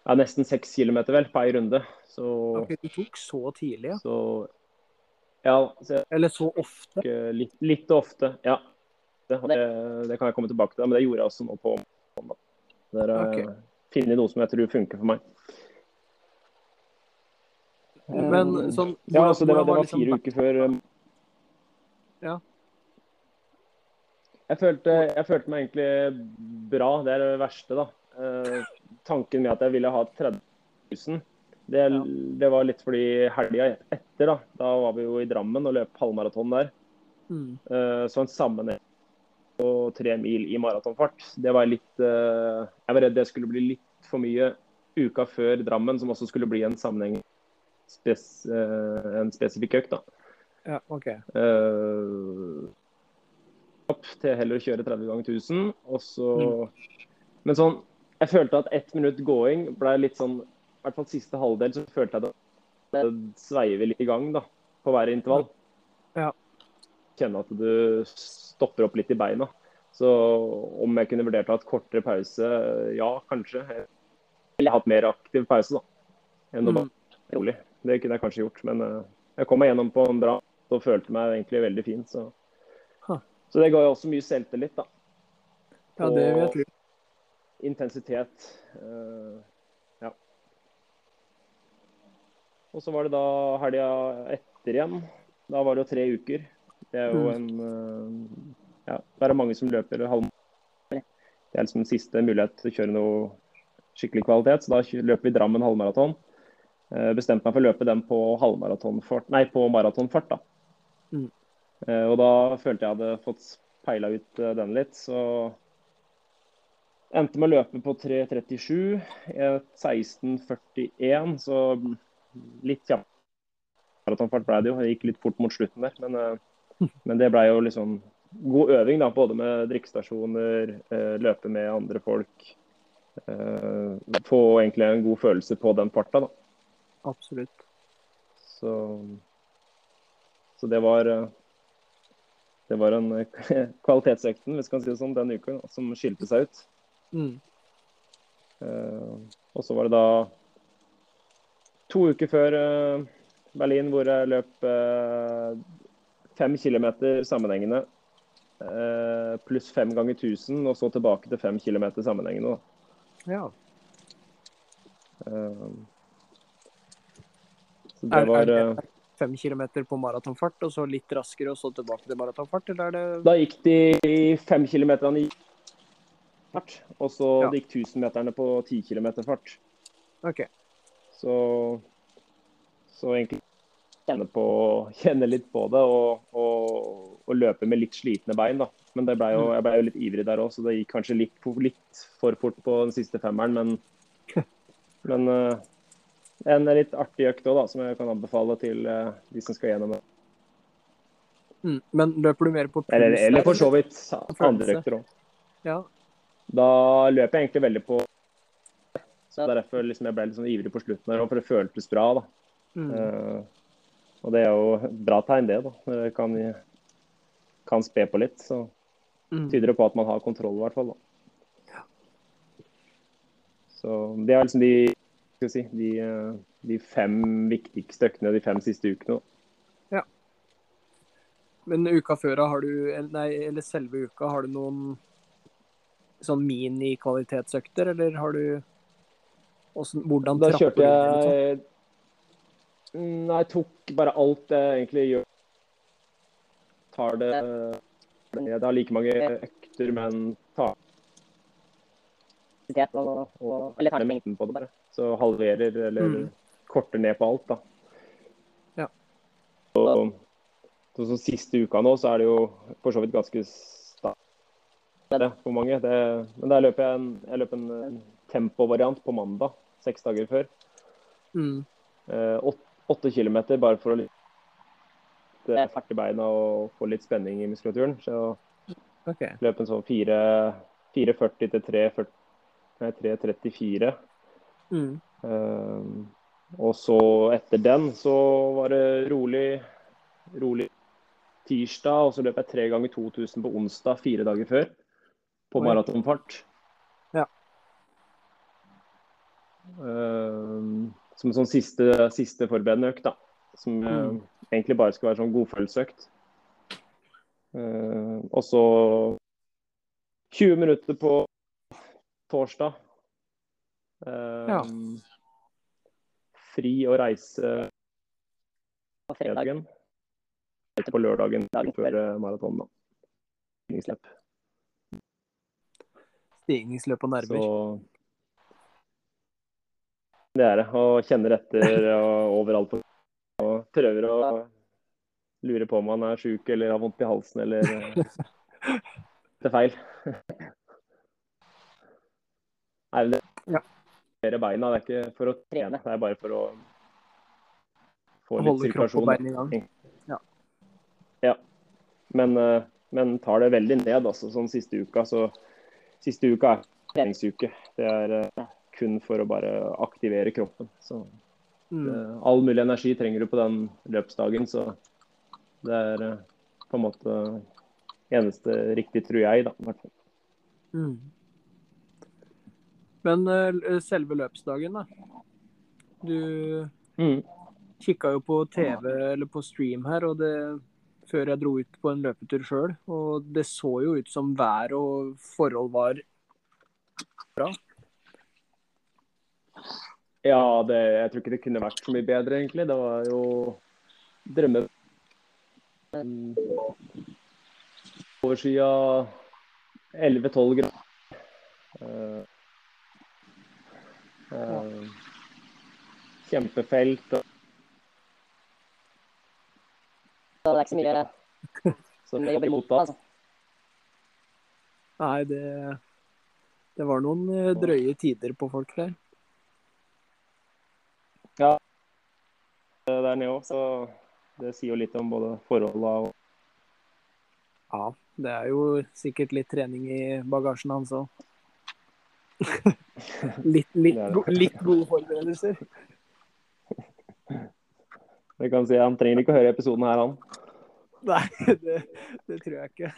Speaker 3: Ja, nesten seks kilometer, vel, på ei runde. Så,
Speaker 1: Ok, du tok så tidlig, ja.
Speaker 3: så Ja, så jeg
Speaker 1: Eller så ofte.
Speaker 3: eh, litt, litt ofte. Ja. Det, det, det kan jeg komme tilbake til, men det gjorde jeg også nå på mandag. Det er eh, finne noe som jeg tror funker for meg.
Speaker 1: Men sånn
Speaker 3: Ja, altså det var, det
Speaker 1: hvordan
Speaker 3: var
Speaker 1: liksom
Speaker 3: fire uker før um,
Speaker 1: Ja.
Speaker 3: Jeg følte, jeg følte meg egentlig bra. Det er det verste, da. Eh, tanken med at jeg ville ha 30 000, det,
Speaker 1: Ja.
Speaker 3: det var litt fordi helga etter, da. Da var vi jo i Drammen og løp halvmaraton der.
Speaker 1: Mm.
Speaker 3: Eh, så en sammenheng på tre mil i maratonfart, det var litt eh, Jeg var redd det skulle bli litt for mye uka før Drammen, som også skulle bli en sammenheng spes, eh, en spesifikk økt. da.
Speaker 1: Ja, OK.
Speaker 3: Uh, opp til heller å kjøre 30 ganger 1000. Og så
Speaker 1: Mm.
Speaker 3: Men sånn Jeg følte at ett minutt gåing ble litt sånn I hvert fall siste halvdel så følte jeg det, det sveiver litt i gang da, på hver intervall.
Speaker 1: Ja.
Speaker 3: Kjenne at du stopper opp litt i beina. Så om jeg kunne vurdert å ha et kortere pause, ja, kanskje. Ville hatt mer aktiv pause, da. Enn å
Speaker 1: Mm.
Speaker 3: bare rolig. Det kunne jeg kanskje gjort. Men eh, jeg kom meg gjennom på en bra og følte meg egentlig veldig fin. Så,
Speaker 1: Huh.
Speaker 3: så det ga jo også mye selvtillit, da.
Speaker 1: Ja, det vil jeg tro.
Speaker 3: Intensitet. Uh, ja. Og så var det da helga etter igjen. Da var det jo tre uker. Det er jo
Speaker 1: Mm.
Speaker 3: en uh, Ja, det er mange som løper halvmaraton. Det er liksom siste mulighet til å kjøre noe skikkelig kvalitet. Så da løper vi Drammen halvmaraton. Eh, Bestemte meg for å løpe den på nei, på maratonfart. da.
Speaker 1: Mm.
Speaker 3: Eh, Og da følte jeg hadde fått peila ut eh, den litt, så endte med å løpe på 3.37. eh, 16.41, så litt kjapp maratonfart ble det jo. Det gikk litt fort mot slutten der, men, *laughs* men det ble jo liksom god øving, da, både med drikkestasjoner, løpe med andre folk. Få egentlig en god følelse på den farta, da.
Speaker 1: Absolutt.
Speaker 3: Så, så det var det var en *laughs* kvalitetsøkten hvis kan si det sånn, den uka som skilte seg ut.
Speaker 1: Mm.
Speaker 3: Uh, og så var det da to uker før uh, Berlin hvor jeg løp uh, fem kilometer sammenhengende. pluss fem ganger 1000, og så tilbake til fem kilometer sammenhengende. Da.
Speaker 1: Ja.
Speaker 3: Eh, så det var
Speaker 1: er
Speaker 3: eh,
Speaker 1: det fem kilometer på maratonfart, og så litt raskere, og så tilbake til maratonfart, eller er det
Speaker 3: Da gikk de fem kilometerne i fart, og så
Speaker 1: Ja.
Speaker 3: gikk 1000-meterne på ti kilometer fart.
Speaker 1: OK.
Speaker 3: Så, så egentlig kjenne, på, kjenne litt på det og, og, og løpe med litt slitne bein. da. Men det ble jo, jeg ble jo litt ivrig der òg, så det gikk kanskje litt, litt for fort på den siste femmeren. Men, *laughs* men eh, en litt artig økt òg, da, som jeg kan anbefale til uh, de som skal gjennom det.
Speaker 1: Mm. Men løper du mer på puls?
Speaker 3: Eller, eller for så vidt andre økter òg.
Speaker 1: Ja.
Speaker 3: Da løper jeg egentlig veldig på Så det er derfor liksom jeg ble litt sånn ivrig på slutten her for det føltes bra. da.
Speaker 1: Mm.
Speaker 3: Uh, Og det er jo et bra tegn, det. da. Når det kan, kan spe på litt, så
Speaker 1: Mm.
Speaker 3: tyder det på at man har kontroll, i hvert fall. da. Så det er liksom de, skal si, de, eh, de fem viktigste øktene de fem siste ukene. Ja.
Speaker 1: Men uka før, har du Nei, eller selve uka, har du noen sånn mini-kvalitetsøkter, eller har du hvordan, hvordan
Speaker 3: Da kjørte jeg Nei, jeg tok bare alt jeg egentlig gjør. Tar det Jeg har like mange økter, men tar og, og eller tar det mengden på det bare. Så halverer eller
Speaker 1: Mm.
Speaker 3: korter ned på alt, da.
Speaker 1: Ja.
Speaker 3: Og så, så siste uka nå, så er det jo for så vidt ganske sta det for mange. Det, men der løper jeg en, jeg løper en, en tempovariant på mandag, seks dager før.
Speaker 1: Mm.
Speaker 3: Eh, åt- åtte kilometer bare for å eh, beina og få litt spenning i muskulaturen. Så
Speaker 1: okay.
Speaker 3: løp en sånn fire- 4,40 til 3,40 nei, 3,34.
Speaker 1: Mm.
Speaker 3: Uh, og så etter den så var det rolig, rolig tirsdag, og så løp jeg tre ganger 2000 på onsdag fire dager før. På maratonfart.
Speaker 1: Ja.
Speaker 3: Uh, som en sånn siste, siste forberedende økt, da. Som eh,
Speaker 1: Mm.
Speaker 3: egentlig bare skulle være sånn godfølelsesøkt. Uh, og så 20 minutter på torsdag. Eh,
Speaker 1: Ja.
Speaker 3: Fri å reise på fredagen. På lørdagen før maratonen, maraton. da. Stigningsløp.
Speaker 1: Stigningsløp og nerver.
Speaker 3: Så det er det. Og kjenner etter *laughs* og overalt på og prøver å lure på om han er sjuk eller har vondt i halsen eller eh, *laughs* det er feil. *laughs* er det
Speaker 1: Ja.
Speaker 3: Er beina. Det er ikke for å trene, det er bare for å få litt
Speaker 1: Holde kropp og bein i gang.
Speaker 3: Men, ja. men tar det veldig ned, altså. Sånn siste uka. Så siste uka er treningsuke. Det er eh, kun for å bare aktivere kroppen. Så
Speaker 1: Mm.
Speaker 3: eh, all mulig energi trenger du på den løpsdagen, så det er eh, på en måte eneste riktig, tror jeg, da. i hvert fall.
Speaker 1: Mm. Men eh, selve løpsdagen, da. Du
Speaker 3: Mm.
Speaker 1: kikka jo på TV eller på stream her, og det før jeg dro ut på en løpetur sjøl. Og det så jo ut som vær og forhold var bra.
Speaker 3: Ja, det, jeg tror ikke det kunne vært så mye bedre, egentlig. Det var jo drømme... Overskya Oversida 11-12 grader. Eh, kjempefelt. Og... Så det er ikke så mye som *laughs* jobber imot da. Altså.
Speaker 1: Nei, det, det var noen eh, drøye tider på folk der.
Speaker 3: Der nede òg, så det sier jo litt om både forholda og
Speaker 1: Ja, det er jo sikkert litt trening i bagasjen hans òg. *laughs* litt, litt,
Speaker 3: Det det.
Speaker 1: go- litt gode forberedelser.
Speaker 3: Jeg kan si Han trenger ikke å høre episoden her, han. *laughs*
Speaker 1: Nei, det, det tror jeg ikke.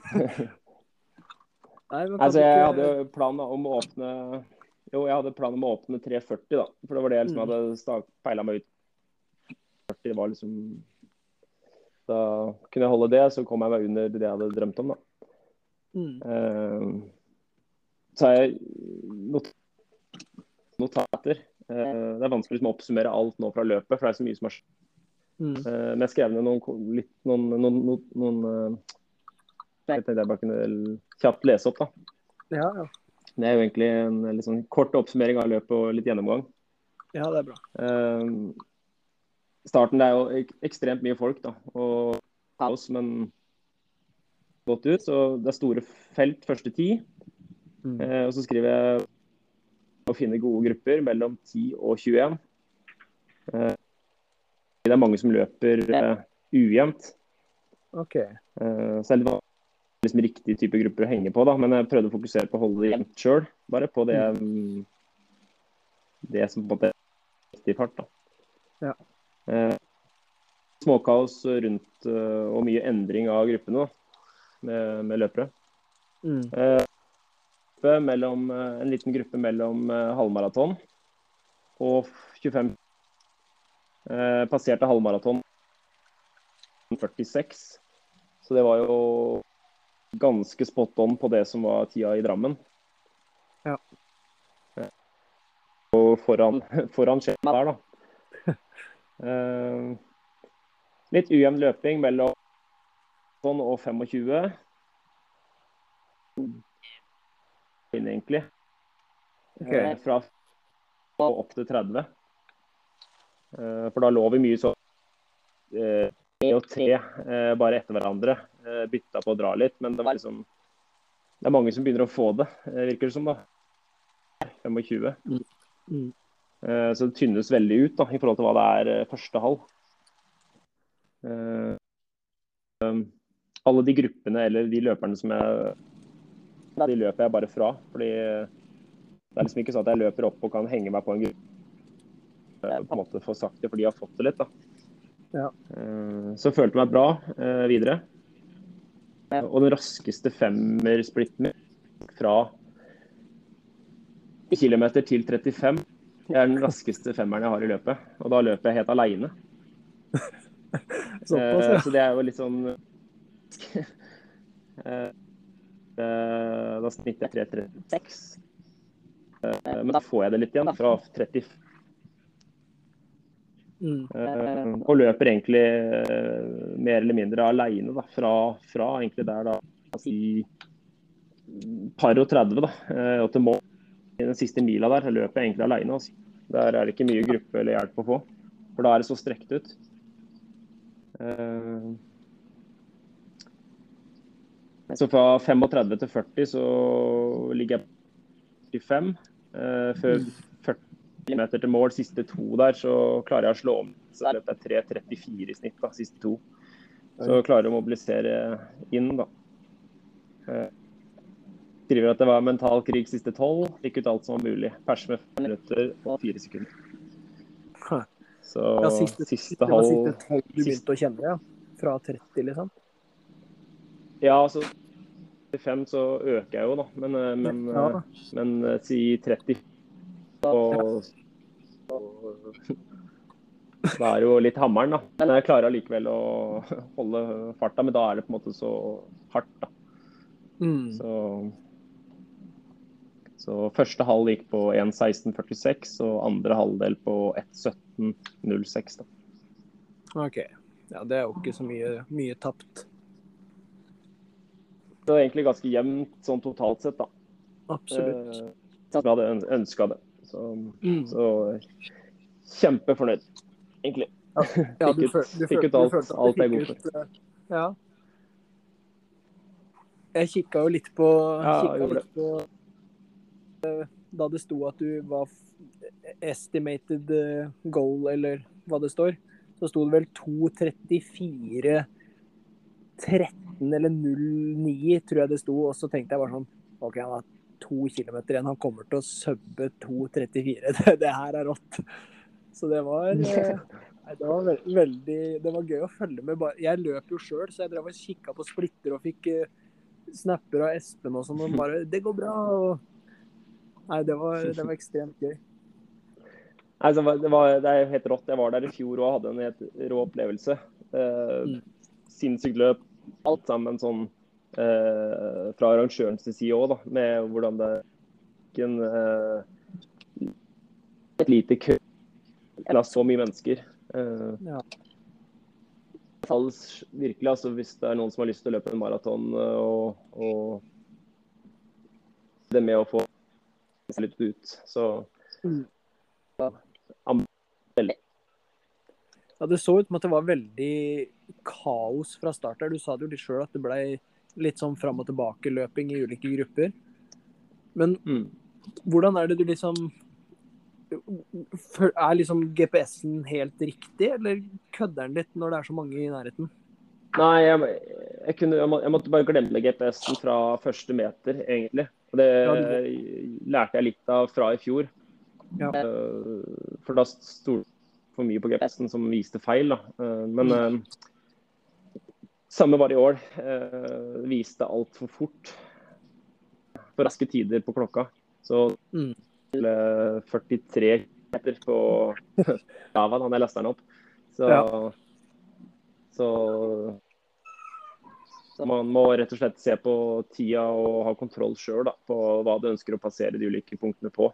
Speaker 1: Nei,
Speaker 3: Altså, jeg
Speaker 1: ikke-
Speaker 3: hadde planen om å åpne Jo, jeg hadde planen om å åpne 340, da. For det var det jeg liksom
Speaker 1: Mm.
Speaker 3: hadde peila meg ut 40 var liksom Da kunne jeg holde det, så kom jeg meg under det jeg hadde drømt om, da.
Speaker 1: Mm.
Speaker 3: Eh, så har jeg not notater. Uh, det er vanskelig liksom, å oppsummere alt nå fra løpet, for det er så mye som har skjedd.
Speaker 1: Mm.
Speaker 3: Uh, men jeg skrev ned noen, litt, noen, noen, noen, noen eh, Jeg tenkte jeg bare kunne kjapt lese opp, da.
Speaker 1: Ja, ja.
Speaker 3: Det er jo egentlig en sånn kort oppsummering av løpet og litt gjennomgang.
Speaker 1: ja, det er bra.
Speaker 3: Uh, starten det er jo ek ekstremt mye folk, da. Og kaos, men godt ut. Så det er store felt første ti.
Speaker 1: Mm.
Speaker 3: Eh, og så skriver jeg å finne gode grupper mellom 10 og 21. Eh, det er mange som løper eh, ujevnt.
Speaker 1: OK.
Speaker 3: Eh, så det er litt vanskelig liksom, riktig type grupper å henge på, da. Men jeg prøvde å fokusere på å holde det jevnt sjøl. Bare på det, mm, det som på en måte er riktig fart. da.
Speaker 1: Ja.
Speaker 3: Småkaos rundt og mye endring av gruppene da, med, med løpere.
Speaker 1: Mm.
Speaker 3: Gruppe mellom, eh, en liten gruppe mellom eh, halvmaraton og 25 eh, Passerte halvmaraton 46. Så det var jo ganske spot on på det som var tida i Drammen.
Speaker 1: Ja.
Speaker 3: Og foran, *laughs* foran skjema der, da. Eh, litt ujevn løping mellom sånn og 25. Inn, egentlig.
Speaker 1: Ok.
Speaker 3: Eh, Fra opp til 30. Eh, For da lå vi mye sånn tre og tre eh, bare etter hverandre. Bytta på å dra litt, men det var liksom Det er mange som begynner å få det, virker det som, da. 25.
Speaker 1: Mm.
Speaker 3: Eh, Så det tynnes veldig ut da, i forhold til hva det er første halv. Eh, um, alle de gruppene eller de løperne som jeg De løper jeg bare fra. fordi det er liksom ikke sånn at jeg løper opp og kan henge meg på en gruppe eh, på en måte få sagt det, for de har fått det litt. da.
Speaker 1: Ja.
Speaker 3: Eh, Så følte jeg meg bra eh, videre. Og den raskeste femmersplitten min fra kilometer til 35 det er den raskeste femmeren jeg har i løpet. Og da løper jeg helt aleine. *laughs*
Speaker 1: Såpass, ja.
Speaker 3: Så det er jo litt sånn Da snitter jeg 3.36. Eh, Men da får jeg det litt igjen, fra 30
Speaker 1: Mm.
Speaker 3: eh, Og løper egentlig eh, mer eller mindre aleine fra, fra egentlig der da si par og 30 da, eh, og til mål. I den siste mila der løper jeg egentlig aleine. Altså. Der er det ikke mye gruppe eller hjelp å få, for da er det så strekt ut. Eh, Så fra 35 til 40 så ligger jeg på 45. Eh, før 40 meter til mål, siste to der, så klarer jeg å slå om. Så jeg løper jeg 3.34 i snitt, da, siste to. Så klarer jeg å mobilisere inn, da. Eh, skriver at det var mental krig siste tolv. Fikk ut alt som var mulig. Pers med fem minutter og fire sekunder. Så
Speaker 1: Ja, siste,
Speaker 3: siste halv
Speaker 1: siste tolv du begynte å kjenne, ja? Fra 30, liksom?
Speaker 3: Ja, altså 35 så øker jeg jo, da. Men, eh, men,
Speaker 1: Ja,
Speaker 3: da. men eh, si 30 og, og Da er det jo litt hammeren, da. Men jeg klarer allikevel å holde farta. Men da er det på en måte så hardt, da.
Speaker 1: Mm.
Speaker 3: Så, så første halv gikk på 1.16,46 og andre halvdel på 1.17,06. da.
Speaker 1: OK. Ja, det er jo ikke så mye, mye tapt.
Speaker 3: Var egentlig ganske jevnt sånn totalt sett, da.
Speaker 1: Absolutt.
Speaker 3: Eh, jeg hadde ønska det. Så,
Speaker 1: Mm.
Speaker 3: så kjempefornøyd, egentlig.
Speaker 1: Ja,
Speaker 3: ja du,
Speaker 1: føl-
Speaker 3: fikk ut alt-
Speaker 1: følte
Speaker 3: alt jeg er god
Speaker 1: eh, Ja. Jeg kikka jo litt på,
Speaker 3: Ja,
Speaker 1: litt på eh, Da det sto at du var estimated eh, goal, eller hva det står, så sto det vel 2.34 13 eller 09, tror jeg det sto. Og så tenkte jeg bare sånn OK, han har to kilometer igjen. Han kommer til å subbe 2.34. *laughs* Det, det her er rått. Så det var *laughs* eh, Nei, det var veldig Det var gøy å følge med. Jeg løp jo sjøl, så jeg drev og kikka på splitter og fikk eh, snapper av Espen og sånn. Og bare *laughs* 'Det går bra'. Og... Nei, det var, det var ekstremt gøy.
Speaker 3: Nei, det, var, det er helt rått. Jeg var der i fjor og hadde en helt rå opplevelse. Eh,
Speaker 1: Mm.
Speaker 3: Sinnssykt løp. Alt sammen sånn eh, fra arrangørens side òg. Med hvordan det en eh, et lite kø eller så mye mennesker. Eh,
Speaker 1: Ja.
Speaker 3: virkelig, altså Hvis det er noen som har lyst til å løpe en maraton eh, og, og det med å få seg litt ut, så
Speaker 1: Mm.
Speaker 3: am-
Speaker 1: Ja, Det så ut som at det var veldig kaos fra start. Du sa det jo litt sjøl at det ble litt sånn fram og tilbake-løping i ulike grupper. Men
Speaker 3: mm.
Speaker 1: hvordan er det du liksom Er liksom GPS-en helt riktig, eller kødder den litt når det er så mange i nærheten?
Speaker 3: Nei, jeg, jeg, kunne, jeg, måtte bare glemme GPS-en fra første meter, egentlig. Og det lærte jeg litt av fra i fjor.
Speaker 1: Ja.
Speaker 3: Eh, For da sto for mye på GPS-en som viste feil. da. Eh, Men eh, samme var det i år. Eh, viste altfor fort. For raske tider på klokka. Så
Speaker 1: Mm.
Speaker 3: eh, 43 meter på *laughs* Java da jeg leste den opp. Så,
Speaker 1: Ja.
Speaker 3: så så man må rett og slett se på tida og ha kontroll sjøl på hva du ønsker å passere de ulike punktene på.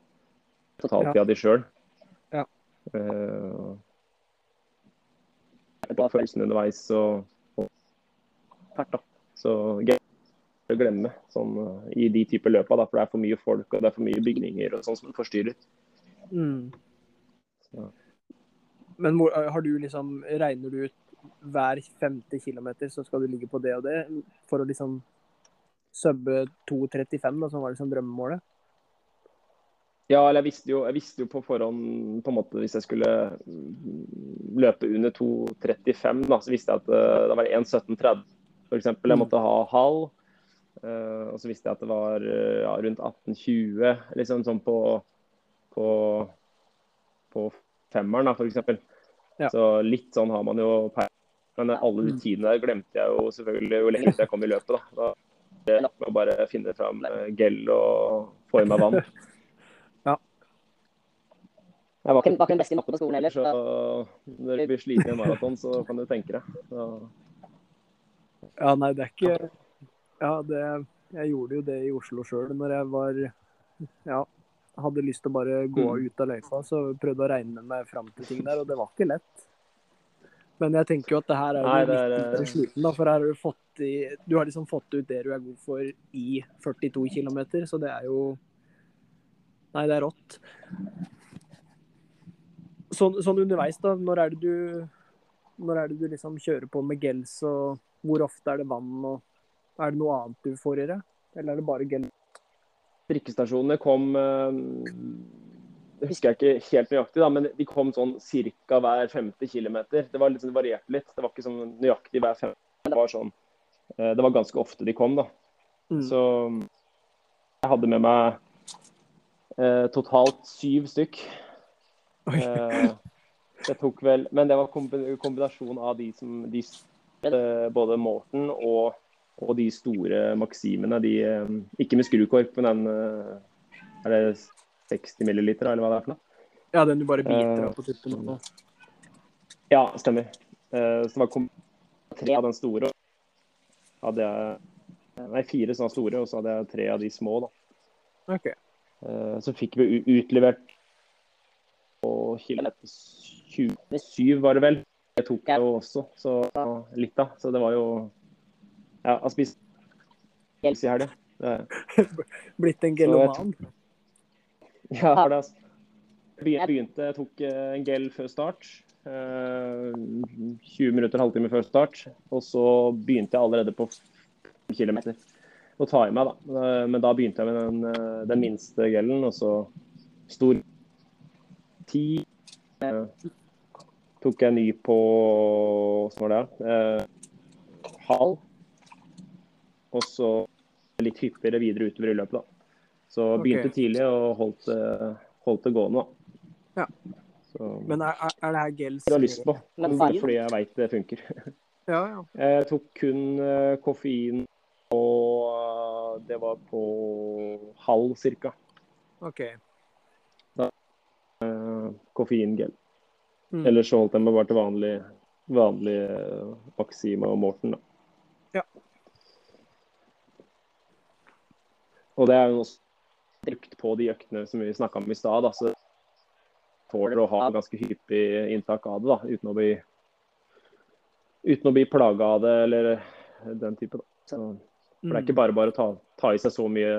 Speaker 3: Totaltida di sjøl.
Speaker 1: Ja.
Speaker 3: Uh, på følelsen underveis og, og fælt, da. Så gøy å glemme sånn, eh, i de typer løpa, da, for det er for mye folk og det er for mye bygninger og sånn som forstyrrer.
Speaker 1: Mm.
Speaker 3: Så.
Speaker 1: Men hvor, har du liksom Regner du ut hver femte kilometer, så skal du ligge på det og det, for å liksom subbe 2.35, da, som var liksom drømmemålet?
Speaker 3: Ja, eller jeg visste, jo, jeg visste jo på forhånd på en måte hvis jeg skulle mm, løpe under 2,35, da, så visste jeg at eh, det var 1,1730 f.eks. Jeg
Speaker 1: Mm.
Speaker 3: måtte ha halv. Uh, og så visste jeg at det var uh, ja, rundt 18,20 liksom sånn på, på, på femmeren, da, f.eks.
Speaker 1: Ja.
Speaker 3: Så litt sånn har man jo peiling. Men alle de
Speaker 1: Mm.
Speaker 3: tidene der glemte jeg jo selvfølgelig jo lenger jeg kom i løpet. da. Da det med å bare finne fram gel og få i meg vann. *laughs* Jeg var ikke, var ikke den beste i matte på skolen heller, så når du blir sliten i en maraton, så kan du tenke deg. Så,
Speaker 1: Ja, nei, det er ikke Ja, det Jeg gjorde jo det i Oslo sjøl når jeg var Ja, hadde lyst til å bare gå
Speaker 3: Mm.
Speaker 1: ut av løypa, så prøvde å regne meg fram til ting der, og det var ikke lett. Men jeg tenker jo at det her er
Speaker 3: Nei, det er,
Speaker 1: litt
Speaker 3: til
Speaker 1: mindre sliten, da, for her har du fått i Du har liksom fått ut det du er god for i 42 km, så det er jo Nei, det er rått. Sånn, sånn underveis, da. Når er det du Når er det du liksom kjører på med gels, og hvor ofte er det vann, og er det noe annet du får i det? Eller er det bare gels?
Speaker 3: Drikkestasjonene kom eh, Det husker jeg ikke helt nøyaktig, da, men de kom sånn ca. hver femte kilometer. Det var liksom, det varierte litt. Det var ikke sånn nøyaktig hver femte. Det var sånn eh, Det var ganske ofte de kom, da.
Speaker 1: Mm.
Speaker 3: Så jeg hadde med meg eh, totalt syv stykk. Eh, det tok vel Men det var kombinasjon av de som de, eh, Både Morten og, og de store maksimene. De, eh, ikke med skrukork, men den Er det 60 milliliter, eller hva det er for noe?
Speaker 1: Ja, den du bare biter av på tuppen. og-
Speaker 3: Ja, stemmer. Uh, så det var tre av den store. Hadde jeg Nei, fire sånne store, og så hadde jeg tre av de små. da.
Speaker 1: Okay.
Speaker 3: Uh, Så fikk vi utlevert på kilometer 27, var det vel. Det tok jeg jo også, så litt av. Så det var jo Ja, jeg spiste helse i helga. Det- *laughs*
Speaker 1: Blitt en geloman.
Speaker 3: Ja, for det, altså. Jeg begynte, jeg tok eh, en gel før start. eh, 20 minutter, halvtime før start. Og så begynte jeg allerede på 5 km å ta i meg, da. Eh, Men da begynte jeg med den, eh, den minste gelen, og så stor 10. Eh, tok jeg ny på Hvordan var det? Eh, halv. Og så litt hyppigere videre utover i løpet, da. Så begynte tidlig og holdt, det- holdt det gående, da.
Speaker 1: Ja.
Speaker 3: Så
Speaker 1: Men er, er det her gels
Speaker 3: jeg har lyst på, bare fordi jeg veit det funker. *laughs*
Speaker 1: Ja, ja.
Speaker 3: Jeg tok kun eh, koffein, og det var på halv cirka.
Speaker 1: OK.
Speaker 3: Eh, Koffeingel.
Speaker 1: Mm.
Speaker 3: Eller så holdt jeg meg bare til vanlig, vanlig eh, Maxima og Morten, da.
Speaker 1: Ja.
Speaker 3: Og det er jo også brukt på de øktene som vi snakka om i stad. så tåler å ha ganske hyppig inntak av det, da, uten å bli uten å bli plaga av det eller den type. Da. Så, for det er ikke bare bare å ta, ta i seg så mye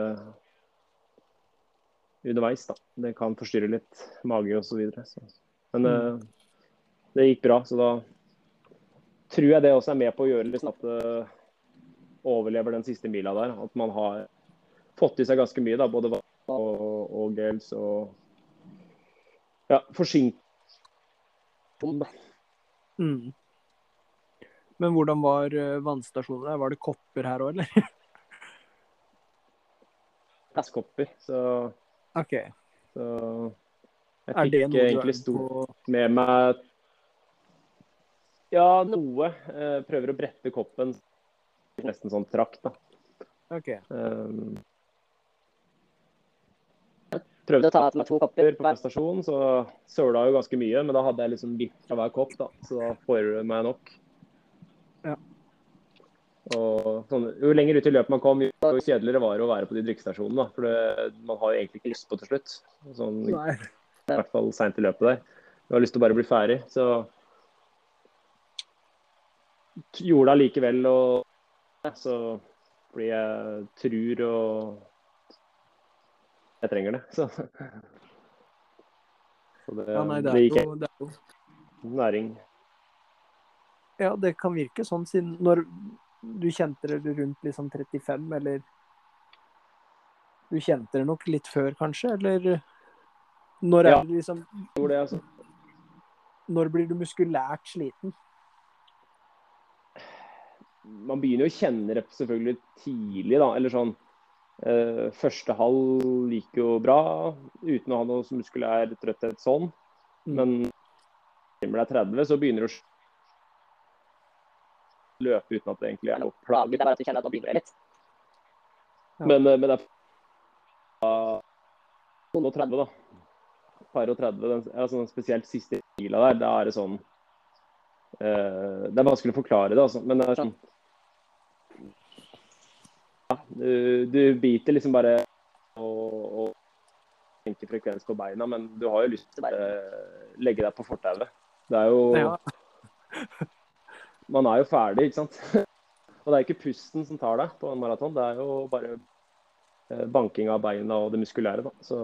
Speaker 3: underveis. da. Det kan forstyrre litt mage osv. Så videre, så. Men eh, det gikk bra, så da tror jeg det også er med på å gjøre liksom at det overlever den siste mila der. At man har fått i seg ganske mye, da, både vann og, og gels og ja, forsink...
Speaker 1: Mm. Men hvordan var uh, vannstasjonen der? Var det kopper her òg, eller? *laughs*
Speaker 3: Plastkopper. Så,
Speaker 1: OK.
Speaker 3: så jeg
Speaker 1: det
Speaker 3: fikk egentlig stort med meg Ja, noe. Jeg prøver å brette koppen. Nesten sånn trakt, da.
Speaker 1: OK.
Speaker 3: Um, prøvde å ta med to kopper på hver stasjon, så søla jo ganske mye. Men da hadde jeg liksom litt av hver kopp, da. Så da får du meg nok. Og sånn, jo lenger ut i løpet man kom, jo kjedeligere var det å være på de drikkestasjonene. For det, man har jo egentlig ikke lyst på til slutt. Sånn, I hvert fall seint i løpet der. Du har lyst til å bare bli ferdig. Så gjorde det allikevel. Og så fordi jeg tror og jeg trenger det. Så, så det,
Speaker 1: Ja, nei, det er
Speaker 3: gikk
Speaker 1: jo, det er jo
Speaker 3: næring.
Speaker 1: Ja, det kan virke sånn siden når du kjente det rundt liksom 35, eller Du kjente det nok litt før, kanskje, eller Når er
Speaker 3: Ja.
Speaker 1: det liksom
Speaker 3: det, altså.
Speaker 1: Når blir du muskulært sliten?
Speaker 3: Man begynner jo å kjenne det selvfølgelig tidlig, da. Eller sånn eh, Første halv gikk jo bra uten å ha noe muskulær trøtthet sånn.
Speaker 1: Mm.
Speaker 3: Men når du er 30, så begynner du å løpe uten at det egentlig er noe plage. Det er bare at du kjenner at nå begynner det litt.
Speaker 1: Ja.
Speaker 3: Men, eh, men det er og 30, da. Par og 30, den, altså, spesielt siste mila der, da er det sånn uh, Det er vanskelig å forklare det, altså. Men det er sånn ja, du, du biter liksom bare og, og tenker frekvens på beina, men du har jo lyst til å bare legge deg på fortauet. Det er jo
Speaker 1: Ja.
Speaker 3: Man er jo ferdig, ikke sant. *laughs* Og det er ikke pusten som tar deg på en maraton, det er jo bare eh, banking av beina og det muskulære, da. Så,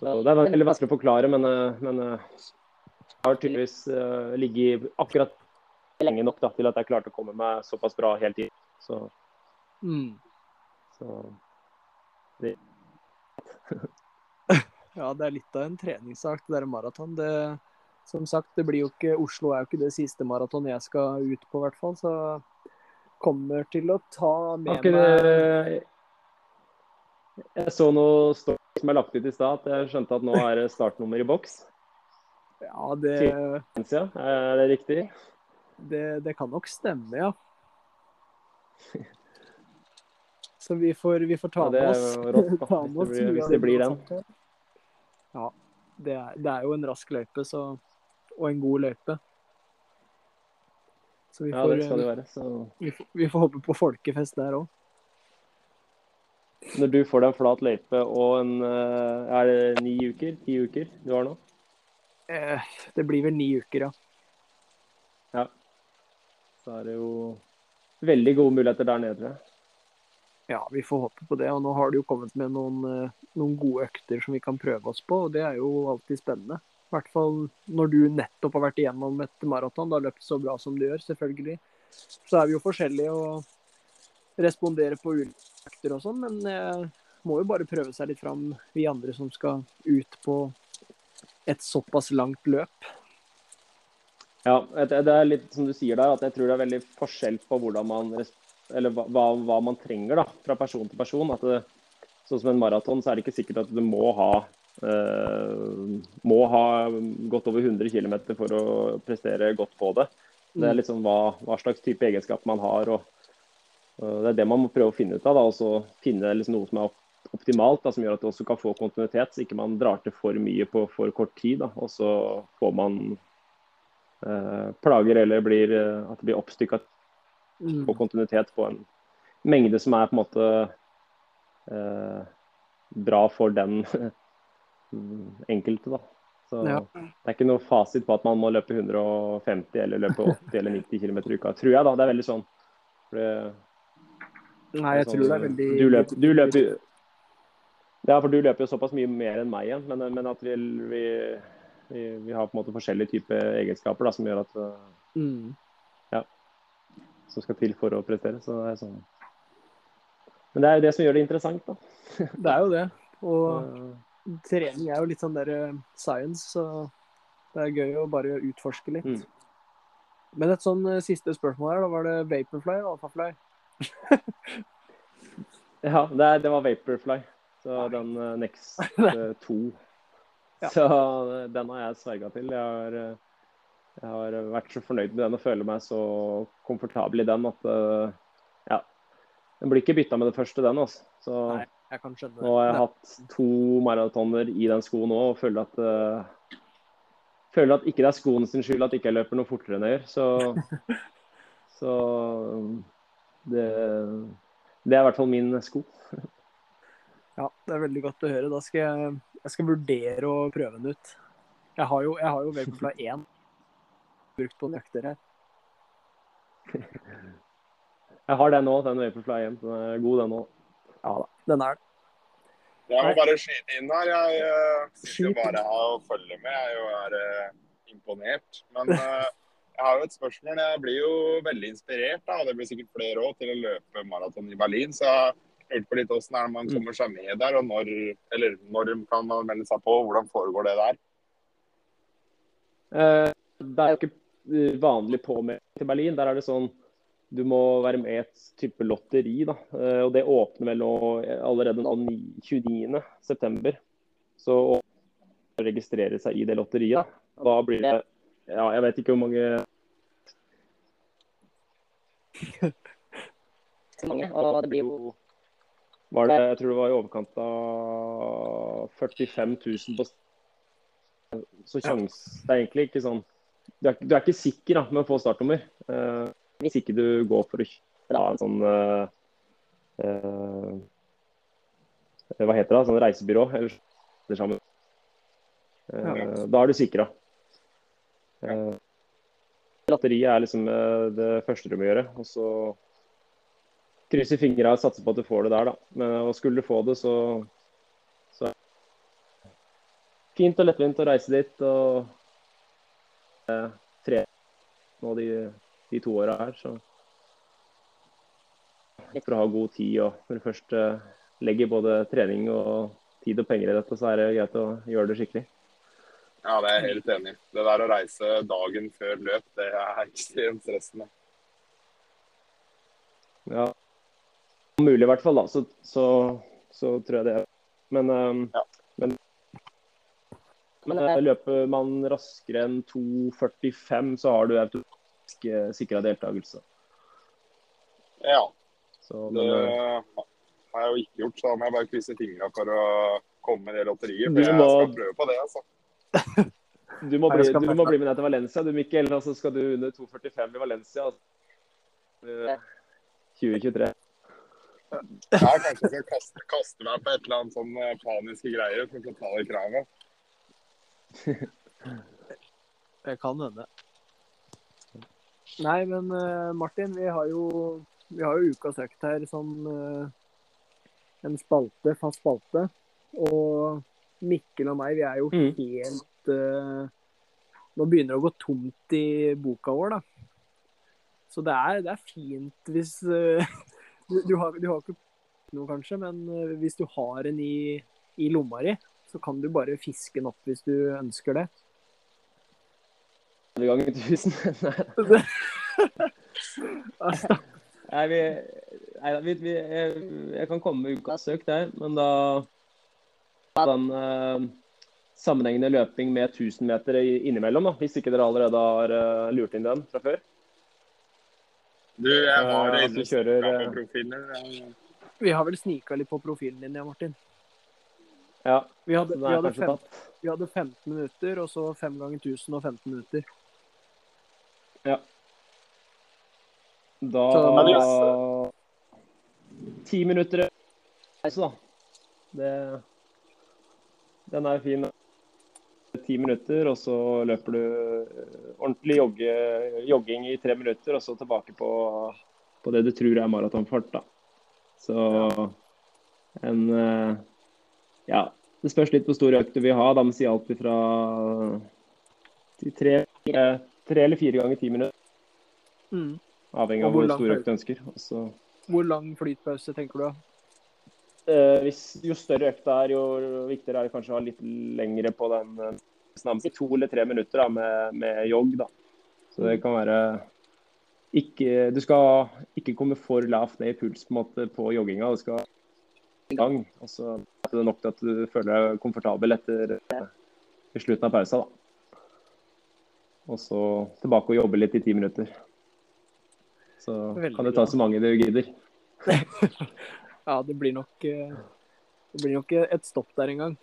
Speaker 3: så det er veldig vanskelig å forklare, men, eh, men eh, jeg har tydeligvis uh, ligget akkurat lenge nok da, til at jeg klarte å komme meg såpass bra hele tiden. Så,
Speaker 1: Mm.
Speaker 3: så *laughs*
Speaker 1: Ja, det er litt av en treningssak, det der maraton. Det, som sagt, det blir jo ikke Oslo er jo ikke det siste maraton jeg skal ut på, i hvert fall. Så kommer til å ta med
Speaker 3: ikke
Speaker 1: meg
Speaker 3: Jeg så noe som er lagt ut i stad. at Jeg skjønte at nå er det startnummer i boks. *laughs*
Speaker 1: Ja, det,
Speaker 3: er det riktig?
Speaker 1: det, det kan nok stemme, ja. *laughs* Så vi får, vi får ta
Speaker 3: Ja,
Speaker 1: med oss,
Speaker 3: rått, *laughs*
Speaker 1: ta med oss.
Speaker 3: hvis det blir-
Speaker 1: hvis
Speaker 3: det
Speaker 1: blir den. Ja. Det er, det er jo en rask løype, så, og en god løype. Så vi
Speaker 3: Ja, det skal det være. Så
Speaker 1: vi, får, vi får håpe på folkefest der òg.
Speaker 3: når du får deg en flat løype og en eh, Er det ni uker? Ti uker du har nå?
Speaker 1: Eh, det blir vel ni uker, ja. Ja.
Speaker 3: Så er det jo veldig gode muligheter der nede.
Speaker 1: Ja, vi får håpe på det. Og nå har det jo kommet med noen, eh, noen gode økter som vi kan prøve oss på, og det er jo alltid spennende. I hvert fall når du nettopp har vært igjennom et maraton, du har løpt så bra som du gjør, selvfølgelig. Så er vi jo forskjellige og responderer på ulike økter og sånn, men eh, må jo bare prøve seg litt fram, vi andre som skal ut på et såpass langt løp.
Speaker 3: Ja, det det er litt som du sier der, at jeg tror det er veldig forskjell på hvordan man eller hva, hva- man trenger da, fra person til person. At det, sånn som en maraton, så er det ikke sikkert at du må ha må ha gått over 100 km for å prestere godt på det. Det er liksom hva, hva slags type egenskap man har. og Det er det man må prøve å finne ut av. da, og så Finne liksom noe som er optimalt, da, som gjør at du også kan få kontinuitet. Så ikke man drar til for mye på for kort tid. da, Og så får man eh, plager eller blir, eh, at det blir oppstykka
Speaker 1: Mm.
Speaker 3: på kontinuitet på en mengde som er på en måte eh, bra for den *laughs* enkelte. da. Så
Speaker 1: Ja.
Speaker 3: Det er ikke noe fasit på at man må løpe 150 eller løpe 80 eller 90 km i uka, tror jeg. da. Det er veldig sånn. Det,
Speaker 1: Nei, jeg
Speaker 3: sånn,
Speaker 1: tror det er veldig
Speaker 3: Du løper, du løper Ja, for du løper jo såpass mye mer enn meg igjen, men, men at vi, vi, vi, har på en måte forskjellige typer egenskaper da, som gjør at
Speaker 1: mm. Ja.
Speaker 3: som skal til for å prestere. Så det er sånn. Men det er jo det som gjør det interessant, da.
Speaker 1: Det er jo det. *laughs* Og trening er jo litt sånn der eh, science, så det er gøy å bare utforske litt.
Speaker 3: Mm.
Speaker 1: Men et sånn eh, siste spørsmål her, da var det Vaporfly og Alphafly? *laughs*
Speaker 3: Ja, det, er, det var Vaporfly. Så den uh, Next *laughs* eh, 2.
Speaker 1: Ja.
Speaker 3: Så den har jeg sverga til. Jeg har, jeg har vært så fornøyd med den og føler meg så komfortabel i den at uh, ja. Den blir ikke bytta med det første, den. altså. Så
Speaker 1: Nei, jeg kan skjønne det.
Speaker 3: nå har jeg hatt to maratoner i den skoen òg og føler at uh, føler at ikke det er skoene sin skyld at ikke jeg løper noe fortere enn jeg gjør. Så, *laughs* så det, det er i hvert fall min sko. *laughs*
Speaker 1: Ja, det er veldig godt å høre. Da skal jeg, jeg skal vurdere å prøve den ut. Jeg har jo, jeg har jo Vaporfly 1 *laughs* brukt på nøkter her.
Speaker 3: Jeg har den òg, den Vaporfly 1. Den er god, den òg.
Speaker 1: Ja da, den er det.
Speaker 2: Jeg må bare skyte inn her. Jeg uh, sitter bare her og følger med. Jeg er jo er, eh, imponert. Men *laughs* eh, jeg har jo et spørsmål. Jeg blir jo veldig inspirert, da, og det blir sikkert flere òg, til å løpe maraton i Berlin. Så jeg lurte på litt er man kommer seg med der, og når, eller når kan man melde seg på? Hvordan foregår det der?
Speaker 3: Eh, Det er jo ikke eh, vanlig påmelding til Berlin. Der er det sånn du må være med i et type lotteri. da, Eh, og Det åpner vel allerede den 29. september. Så å registrere seg i det lotteriet, da blir det ja, Jeg vet ikke hvor mange *laughs*
Speaker 4: mange, og det blir jo
Speaker 3: var det, Jeg tror det var i overkant av 45 000 på Så sjans, det er egentlig ikke sånn Du er, du er ikke sikker da, med å få startnummer. eh, hvis ikke du går for å kjøpe en sånn uh, uh, Hva heter det? Sånn reisebyrå. Eller det Uh, ja. Da er du sikra. Uh, Lotteriet er liksom det første du må gjøre. Og så krysser fingra og satser på at du får det der, da. Men og skulle du få det, så, så fint og lettvint å reise dit. Og eh, tre nå de, de to åra her, så For å ha god tid og når du først legge både trening og tid og penger i dette, så er det greit å gjøre det skikkelig.
Speaker 2: Ja, det er jeg helt enig i. Det der å reise dagen før løp, det er ekstremt stressende.
Speaker 3: Ja. Om mulig i hvert fall, da. Så, så, så tror jeg det. Men, um,
Speaker 2: Ja.
Speaker 3: men, men eh, løper man raskere enn 2,45, så har du automatisk eh, sikra deltakelse.
Speaker 2: Ja,
Speaker 3: Så,
Speaker 2: det
Speaker 3: men, eh,
Speaker 2: har jeg jo ikke gjort, så da må jeg bare krysse fingra for å komme med det lotteriet. For jeg
Speaker 3: må-
Speaker 2: skal prøve på det, altså. *laughs*
Speaker 3: du, må bli, du må bli med deg til Valencia, du Mikkel. Og så skal du under 2,45 i Valencia. eh, 2023.
Speaker 2: Ja, kanskje jeg skal kaste, kaste meg på et eller annet sånn eh, paniske greier for å ta det kravet. *laughs*
Speaker 1: Det kan hende. Nei, men eh, Martin, vi har jo, vi har jo ukas økt her som eh, en spalte, fast spalte. Og Mikkel og meg, vi er jo
Speaker 3: Mm.
Speaker 1: helt uh, Nå begynner det å gå tomt i boka vår, da. Så det er, det er fint hvis uh, *laughs* du, du, har, du har ikke noe, kanskje, men hvis du har en i, i lomma di, så kan du bare fiske den opp hvis du ønsker det.
Speaker 3: Ganger 1000. *laughs* *laughs* Nei, Nei, vi, nei vi, vi, jeg, jeg kan komme med ukas søk der, men da den eh, sammenhengende løping med 1000 meter innimellom, da, hvis ikke dere allerede har uh, lurt inn den fra før.
Speaker 2: Du, jeg har
Speaker 3: uh,
Speaker 2: det inne
Speaker 3: kjører,
Speaker 2: på
Speaker 3: eh,
Speaker 1: Vi har vel snika litt på profilen din, ja, Martin.
Speaker 3: Ja,
Speaker 1: Vi hadde, vi hadde, fem, vi hadde 15 minutter, og så 5 ganger 1000 og 15 minutter.
Speaker 3: Da
Speaker 1: Så-
Speaker 2: Men
Speaker 3: Ti minutter reise, da. Det, den er fin. Ti minutter, og så løper du eh, ordentlig jogge, jogging i tre minutter, og så tilbake på, på det du tror er maratonfart. da. Så en eh, Ja, det spørs litt hvor stor økt du vil ha. Da må si alt fra de tre, eh, tre eller fire ganger ti minutter.
Speaker 1: Mm.
Speaker 3: Avhengig av
Speaker 1: hvor
Speaker 3: stor økt du ønsker. Også...
Speaker 1: Hvor lang flytpause tenker du?
Speaker 3: eh, hvis, jo større økta er, jo viktigere er det kanskje å ha litt lengre på den. eh, Snart to eller tre minutter da, med, med jogg. da. Så det kan være ikke, Du skal ikke komme for lavt ned i puls på, en måte, på jogginga. Du skal i gang. Og så er det nok til at du føler deg komfortabel etter eh, slutten av pausa. da. Og så tilbake og jobbe litt i ti minutter. Så
Speaker 1: Veldig
Speaker 3: kan du ta så mange du gidder. *laughs*
Speaker 1: Ja, det blir nok eh, Det blir nok et stopp der en gang.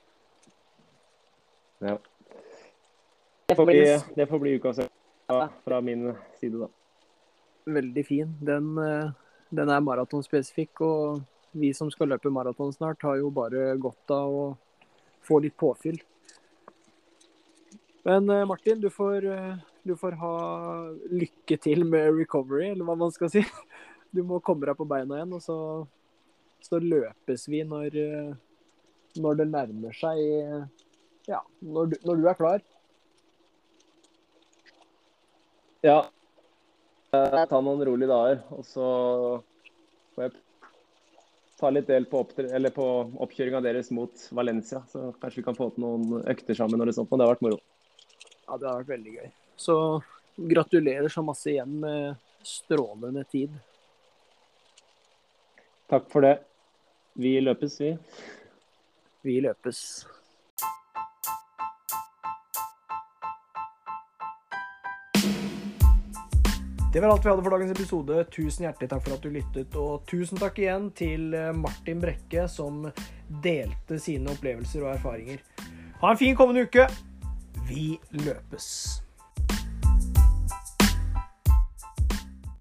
Speaker 3: Ja. Det får bli, det får bli uka økt fra min side, da.
Speaker 1: Veldig fin. Den, eh, den er maratonspesifikk, og vi som skal løpe maraton snart, har jo bare godt av å få litt påfyll. Men eh, Martin, du får, eh, du får ha lykke til med recovery, eller hva man skal si. *laughs* Du må komme deg på beina igjen, og så, så løpes vi når, eh, når det nærmer seg Ja, når du, når du er klar.
Speaker 3: Ja. Jeg tar noen rolige dager, og så får jeg ta litt del på oppkjøringa deres mot Valencia. Så kanskje vi kan få til noen økter sammen og sånt. Men det har vært moro.
Speaker 1: Ja, det har vært veldig gøy. Så gratulerer så masse igjen med strålende tid.
Speaker 3: Takk for det. Vi løpes, vi.
Speaker 1: Vi løpes.
Speaker 5: Det var alt vi hadde for dagens episode. Tusen hjertelig takk for at du lyttet. Og tusen takk igjen til eh, Martin Brekke, som delte sine opplevelser og erfaringer. Ha en fin kommende uke. Vi løpes.